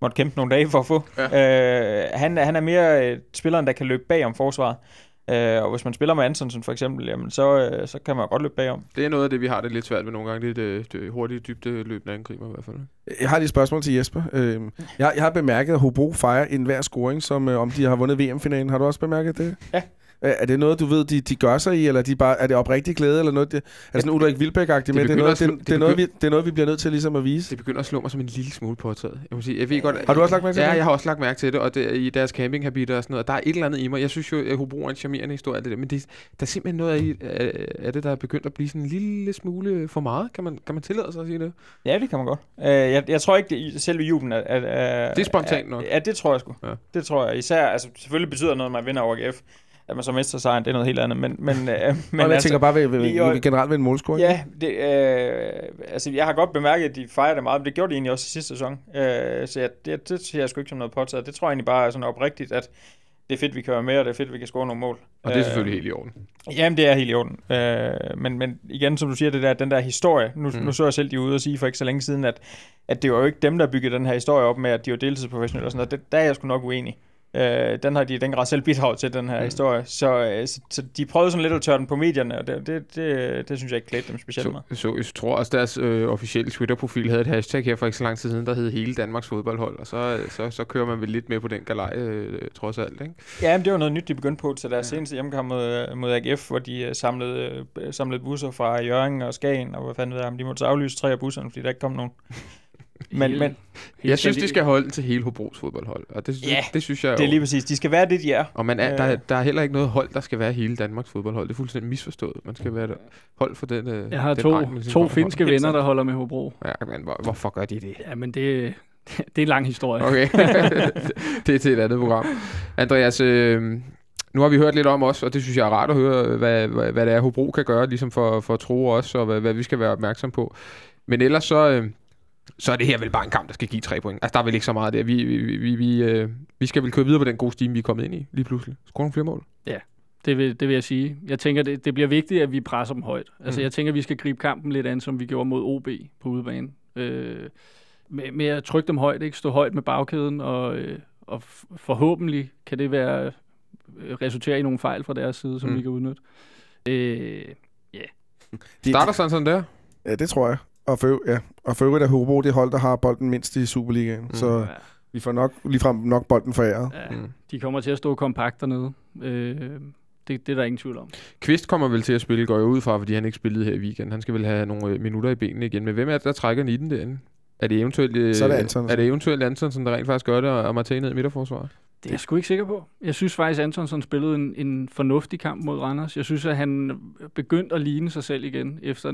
måtte kæmpe nogle dage for at få. Ja. Øh, han, han er mere øh, spilleren, der kan løbe bag om forsvaret. Øh, og hvis man spiller med Antonsen for eksempel, jamen, så, øh, så kan man godt løbe bagom. Det er noget af det, vi har det lidt svært ved nogle gange. Det er det, det hurtige, dybde løbende angriber i hvert fald. Jeg har lige et spørgsmål til Jesper. Øh, jeg, jeg har bemærket, at Hobro fejrer enhver scoring, som øh, om de har vundet VM-finalen. Har du også bemærket det? Ja. Er er det noget, du ved, de, de gør sig i, eller er, de bare, er det oprigtig glæde, eller noget? Det, er det sådan Ulrik Vilbæk-agtigt med? Det er, noget, at slå- det, det det, er noget, vi, det er noget, vi bliver nødt til ligesom at vise. Det begynder at slå mig som en lille smule påtaget. Jeg må sige, jeg ved godt, Har du også lagt mærke til Ja, det? jeg har også lagt mærke til det, og det, i deres campinghabiter og sådan noget. Der er et eller andet i mig. Jeg synes jo, at Hobro er en charmerende historie af det der, men det, der er simpelthen noget af, i- af, af det, der er begyndt at blive sådan en lille smule for meget. Kan man, kan man tillade sig at sige det? Ja, det kan man godt. Uh, jeg, jeg tror ikke, det i selve jublen er... er, er Det er spontant nok. Ja, det tror jeg sgu. Ja. Det tror jeg. Især, altså selvfølgelig betyder noget, når man vinder over AGF. At man så mister sejren, det er noget helt andet. Men, men, uh, men Men jeg tænker bare ved, ved, lige ved, øje- generelt ved en målscoring. Ja, det, øh, altså jeg har godt bemærket, at de fejrer det meget, men det gjorde de egentlig også i sidste sæson. Øh, så jeg, det, det ser jeg sgu ikke som noget påtaget. Det tror jeg egentlig bare er sådan oprigtigt, at det er fedt, vi kan være med, og det er fedt, vi kan score nogle mål. Og det er selvfølgelig helt i orden. Jamen, det er helt i orden. Øh, men, men igen, som du siger, det der, den der historie. Nu, Mm. mm. nu så jeg selv de ude og sige for ikke så længe siden, at, at det var jo ikke dem, der byggede den her historie op med, at de var deltidsprofessionelle og sådan noget. Det, der er jeg sgu nok uenig. Øh, den har de den grad selv bidraget til, den her Mm. historie. Så, øh, så, så de prøvede sådan lidt at tørre den på medierne, og det, det, det, det synes jeg ikke klædte dem specielt meget. Så, så jeg tror også, deres øh, officielle Twitter-profil havde et hashtag her for ikke så lang tid siden, der hed hele Danmarks fodboldhold, og så, så, så kører man vel lidt med på den galej, øh, trods alt, ikke? Ja, men det var noget nyt, de begyndte på til deres seneste hjemmekamp mod, mod AGF, hvor de øh, samlede, øh, samlede busser fra Jørgen og Skagen, og hvad fanden ved jeg, de måtte så aflyse tre af busserne, fordi der ikke kom nogen. Men, men Jeg synes, de skal holde til hele Hobros fodboldhold, og det, Ja, det synes jeg det er jo. lige præcis, de skal være det, de er. Og man er, Øh. der, der er heller ikke noget hold, der skal være hele Danmarks fodboldhold. Det er fuldstændig misforstået. Man skal være et hold for den øh, Jeg har den to, rang, to finske venner, der holder med Hobro. Ja, men hvor, hvorfor gør de det? Ja, men det, det er en lang historie. Okay, det er til et andet program. Andreas, øh, nu har vi hørt lidt om os, og det synes jeg er rart at høre, hvad, hvad, hvad det er, Hobro kan gøre, ligesom for, for at tro os, og hvad, hvad vi skal være opmærksom på. Men ellers så, øh, så er det her vel bare en kamp, der skal give tre point. Altså, der er vel ikke så meget der. Vi, vi, vi, vi, øh, vi skal vel køre videre på den gode stime, vi er kommet ind i lige pludselig. Skåre nogle flere mål. Det vil, det vil jeg sige. Jeg tænker, det, det bliver vigtigt, at vi presser dem højt. Altså, Mm. jeg tænker, vi skal gribe kampen lidt an, som vi gjorde mod OB på udebane. Øh, med, med at trykke dem højt, ikke stå højt med bagkæden, og, øh, og forhåbentlig kan det være øh, resultere i nogle fejl fra deres side, som Mm. vi kan udnytte. Øh, De, Starter sådan sådan der. Ja, det tror jeg. Og for, ja. og for øvrigt er Hobro det hold, der har bolden mindst i Superligaen. Mm. Så ja, vi får nok ligefrem nok bolden foræret. ja, Mm. de kommer til at stå kompakt dernede. Øh, det, det er der ingen tvivl om. Kvist kommer vel til at spille, går jeg ud fra, fordi han ikke spillede her i weekenden. Han skal vel have nogle øh, minutter i benene igen. Men hvem er det, der trækker i den derinde? Er det eventuelt, øh, Så er det Antonsen. Er det eventuelt Antonsen, der rent faktisk gør det, og Martin ned i midterforsvaret? Det er jeg sgu ikke sikker på. Jeg synes faktisk, Antonsson spillede en, en fornuftig kamp mod Randers. Jeg synes, at han begyndte at ligne sig selv igen, efter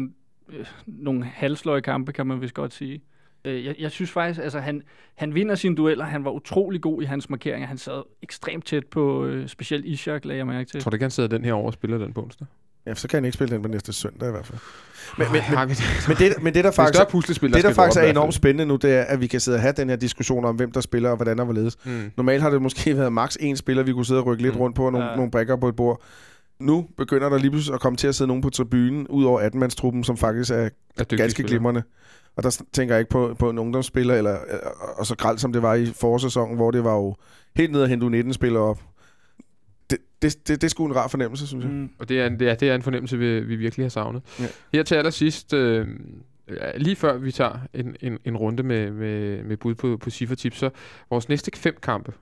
øh, nogle halvsløje kampe, kan man vist godt sige. Øh, jeg, jeg synes faktisk, altså han, han vinder sine dueller. Han var utrolig god i hans markeringer. Han sad ekstremt tæt på øh, specielt Ishak, lagde jeg mærke til. Jeg tror du ikke, han sidder den her over og spiller den på onsdag? Ja, så kan han ikke spille den på næste søndag i hvert fald. Men, men, det? men, det, men det, der Det er faktisk, puslespil, der det, der faktisk er enormt spændende nu, det er, at vi kan sidde og have den her diskussion om, hvem der spiller og hvordan og hvorledes. Mm. Normalt har det måske været maks én spiller, vi kunne sidde og rykke lidt Mm. rundt på, og nogle, Ja. nogle brækker på et bord. Nu begynder der lige pludselig at komme til at sidde nogen på tribunen, ud over 18-mandstruppen, som faktisk er Er ganske glimrende. Og der tænker jeg ikke på, på en ungdomsspiller, eller, øh, og så gralt som det var i forårssæsonen, hvor det var jo helt ned at hente 19-spillere op. Det, det, det, det er sgu en rar fornemmelse, synes jeg. Mm. Og det er, en, det, er, det er en fornemmelse, vi, vi virkelig har savnet. Ja. Her til allersidst, øh, lige før vi tager en, en, en runde med, med, med bud på, på ciffertips, så vores næste fem kampe,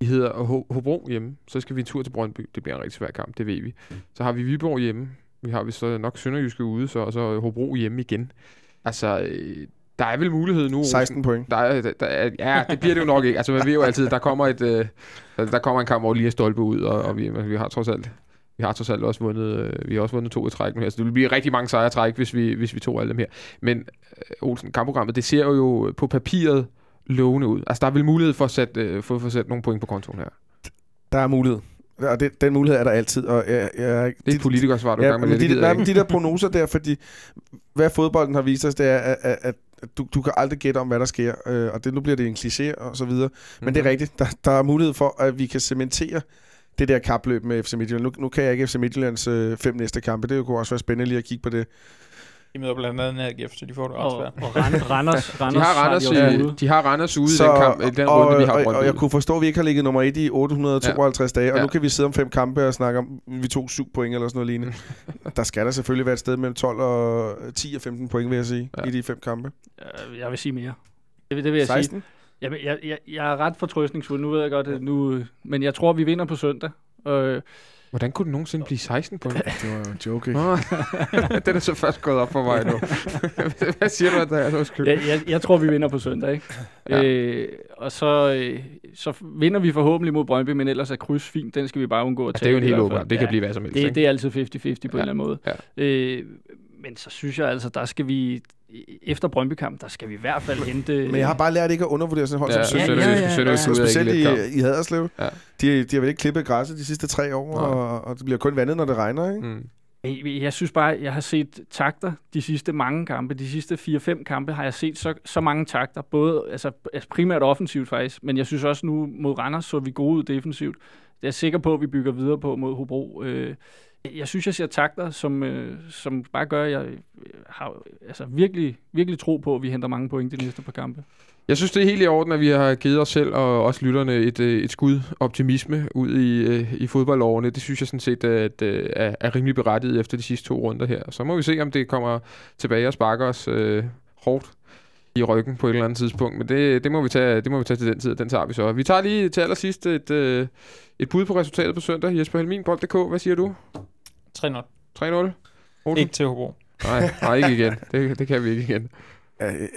de hedder Ho- Hobro hjemme, så skal vi en tur til Brøndby. Det bliver en rigtig svær kamp, det ved vi. Så har vi Viborg hjemme, vi har vi så nok Sønderjyske ude, så, og så Hobro hjemme igen. Altså, øh, der er vel mulighed nu. Olsen. 16 point. Der er, der, der er, ja, det bliver det jo nok ikke. Altså, man ved jo altid, der kommer et, øh, der, kommer en kamp, hvor lige er stolpe ud, og, og vi, vi har trods alt vi har trods alt også vundet, øh, vi har også vundet to i træk nu her, så det vil blive rigtig mange sejre i træk, hvis vi, hvis vi tog alle dem her. Men øh, Olsen, kampprogrammet, det ser jo på papiret lovende ud. Altså, der er vel mulighed for at sætte, øh, for, for at sætte nogle point på kontoen her. Der er mulighed. Og det, den mulighed er der altid. Og jeg, jeg, Det er et politikersvar, du ja, gang med. men det de, nej, men de der prognoser der, fordi hvad fodbolden har vist os, det er, at, at, at du, du kan aldrig gætte om, hvad der sker. Øh, og det, nu bliver det en kliché og så videre. Men Mhm. det er rigtigt. Der, der er mulighed for, at vi kan cementere det der kapløb med FC Midtjylland. Nu, nu kan jeg ikke FC Midtjyllands øh, fem næste kampe. Det kunne også være spændende lige at kigge på det. De møder blandt andet AGF, så de får det ret Og, svært. og Rand, Randers, Randers, De har Randers, de også i, ude. de har Randers ude i den, kamp, i den og, runde, vi har og, Brøndby og jeg ude. kunne forstå, at vi ikke har ligget nummer et i 852 ja. dage, og Ja. nu kan vi sidde om fem kampe og snakke om, vi tog syv point eller sådan noget lignende. der skal der selvfølgelig være et sted mellem 12 og 10 og 15 point, vil jeg sige, Ja. i de fem kampe. Jeg vil sige mere. Det, vil- det vil jeg sige. 16? Jamen, jeg, jeg, jeg er ret fortrøstningsfuld. Nu ved jeg godt, at nu, men jeg tror, vi vinder på søndag. Øh, Hvordan kunne den nogensinde blive 16 point? Det var jo en joke, ikke? Den er så først gået op for mig nu. Hvad siger du, Andreas? Undskyld. Jeg, jeg, jeg tror, vi vinder på søndag, ikke? Ja. Ja. Øh, og så, øh, så vinder vi forhåbentlig mod Brøndby, men ellers er kryds fint. Den skal vi bare undgå at Ja, tage. det er jo en helt åben. Det kan blive hvad som helst. Det, ikke? det er altid 50-50 på Ja. ja. en eller anden måde. Ja. Øh, men så synes jeg altså, der skal vi... Efter Brøndby-kamp, der skal vi i hvert fald hente... Men jeg har bare lært ikke at undervurdere sådan et hold Ja, som ja, Sønderjysk. ja, ja, ja. Sønderjysk ud af specielt i, i Haderslev. Ja. De, de har vel ikke klippet græsset de sidste tre år, Nej. og, og det bliver kun vandet, når det regner, ikke? Mm. Jeg, jeg synes bare, jeg har set takter de sidste mange kampe. De sidste 4-5 kampe har jeg set så, så mange takter. Både altså, altså primært offensivt faktisk, men jeg synes også nu mod Randers så vi gode ud defensivt. Det er jeg sikker på, at vi bygger videre på mod Hobro. Øh, jeg synes, jeg ser takter, som, øh, som bare gør, at jeg øh, har altså, virkelig, virkelig tro på, at vi henter mange point de næste par kampe. Jeg synes, det er helt i orden, at vi har givet os selv og også lytterne et, øh, et skud optimisme ud i, øh, i fodboldårene. Det synes jeg sådan set at, øh, er, er rimelig berettiget efter de sidste to runder her. Så må vi se, om det kommer tilbage og sparker os øh, hårdt i ryggen på et eller andet tidspunkt. Men det, det, må vi tage, det må vi tage til den tid, den tager vi så. Vi tager lige til allersidst et, øh, et bud på resultatet på søndag. Jesper Helmin, bold.dk, hvad siger du? 3-0. 3-0? Rune? Ikke til Hobro. Nej, nej, ikke igen. Det, det kan vi ikke igen.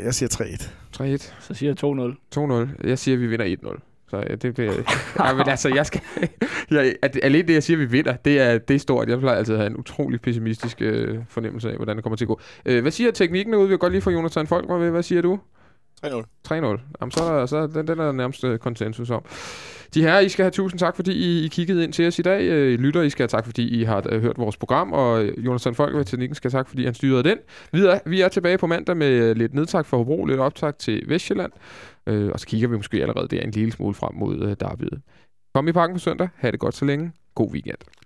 Jeg siger 3-1. 3-1. Så siger jeg 2-0. Jeg siger, at vi vinder 1-0. Så ja, det bliver... ja, men altså, jeg skal... jeg, at, alene det, jeg siger, at vi vinder, det er, det er stort. Jeg plejer altid at have en utrolig pessimistisk øh, fornemmelse af, hvordan det kommer til at gå. Øh, hvad siger teknikken derude? Vi vil godt lige få Jonathan Folk med. Hvad siger du? 3-0. 3-0. Jamen, så er, der, så er den, den er der nærmest øh, konsensus om. De her, I skal have tusind tak, fordi I, I kiggede ind til os i dag. Øh, lytter, I skal have tak, fordi I har øh, hørt vores program. Og Jonathan Folk ved teknikken skal have tak, fordi han styrede den. Videre, vi er tilbage på mandag med lidt nedtak for Hobro, lidt optag til Vestjylland. Øh, og så kigger vi måske allerede der en lille smule frem mod øh, derbyet. Kom i parken på søndag. Ha' det godt så længe. God weekend.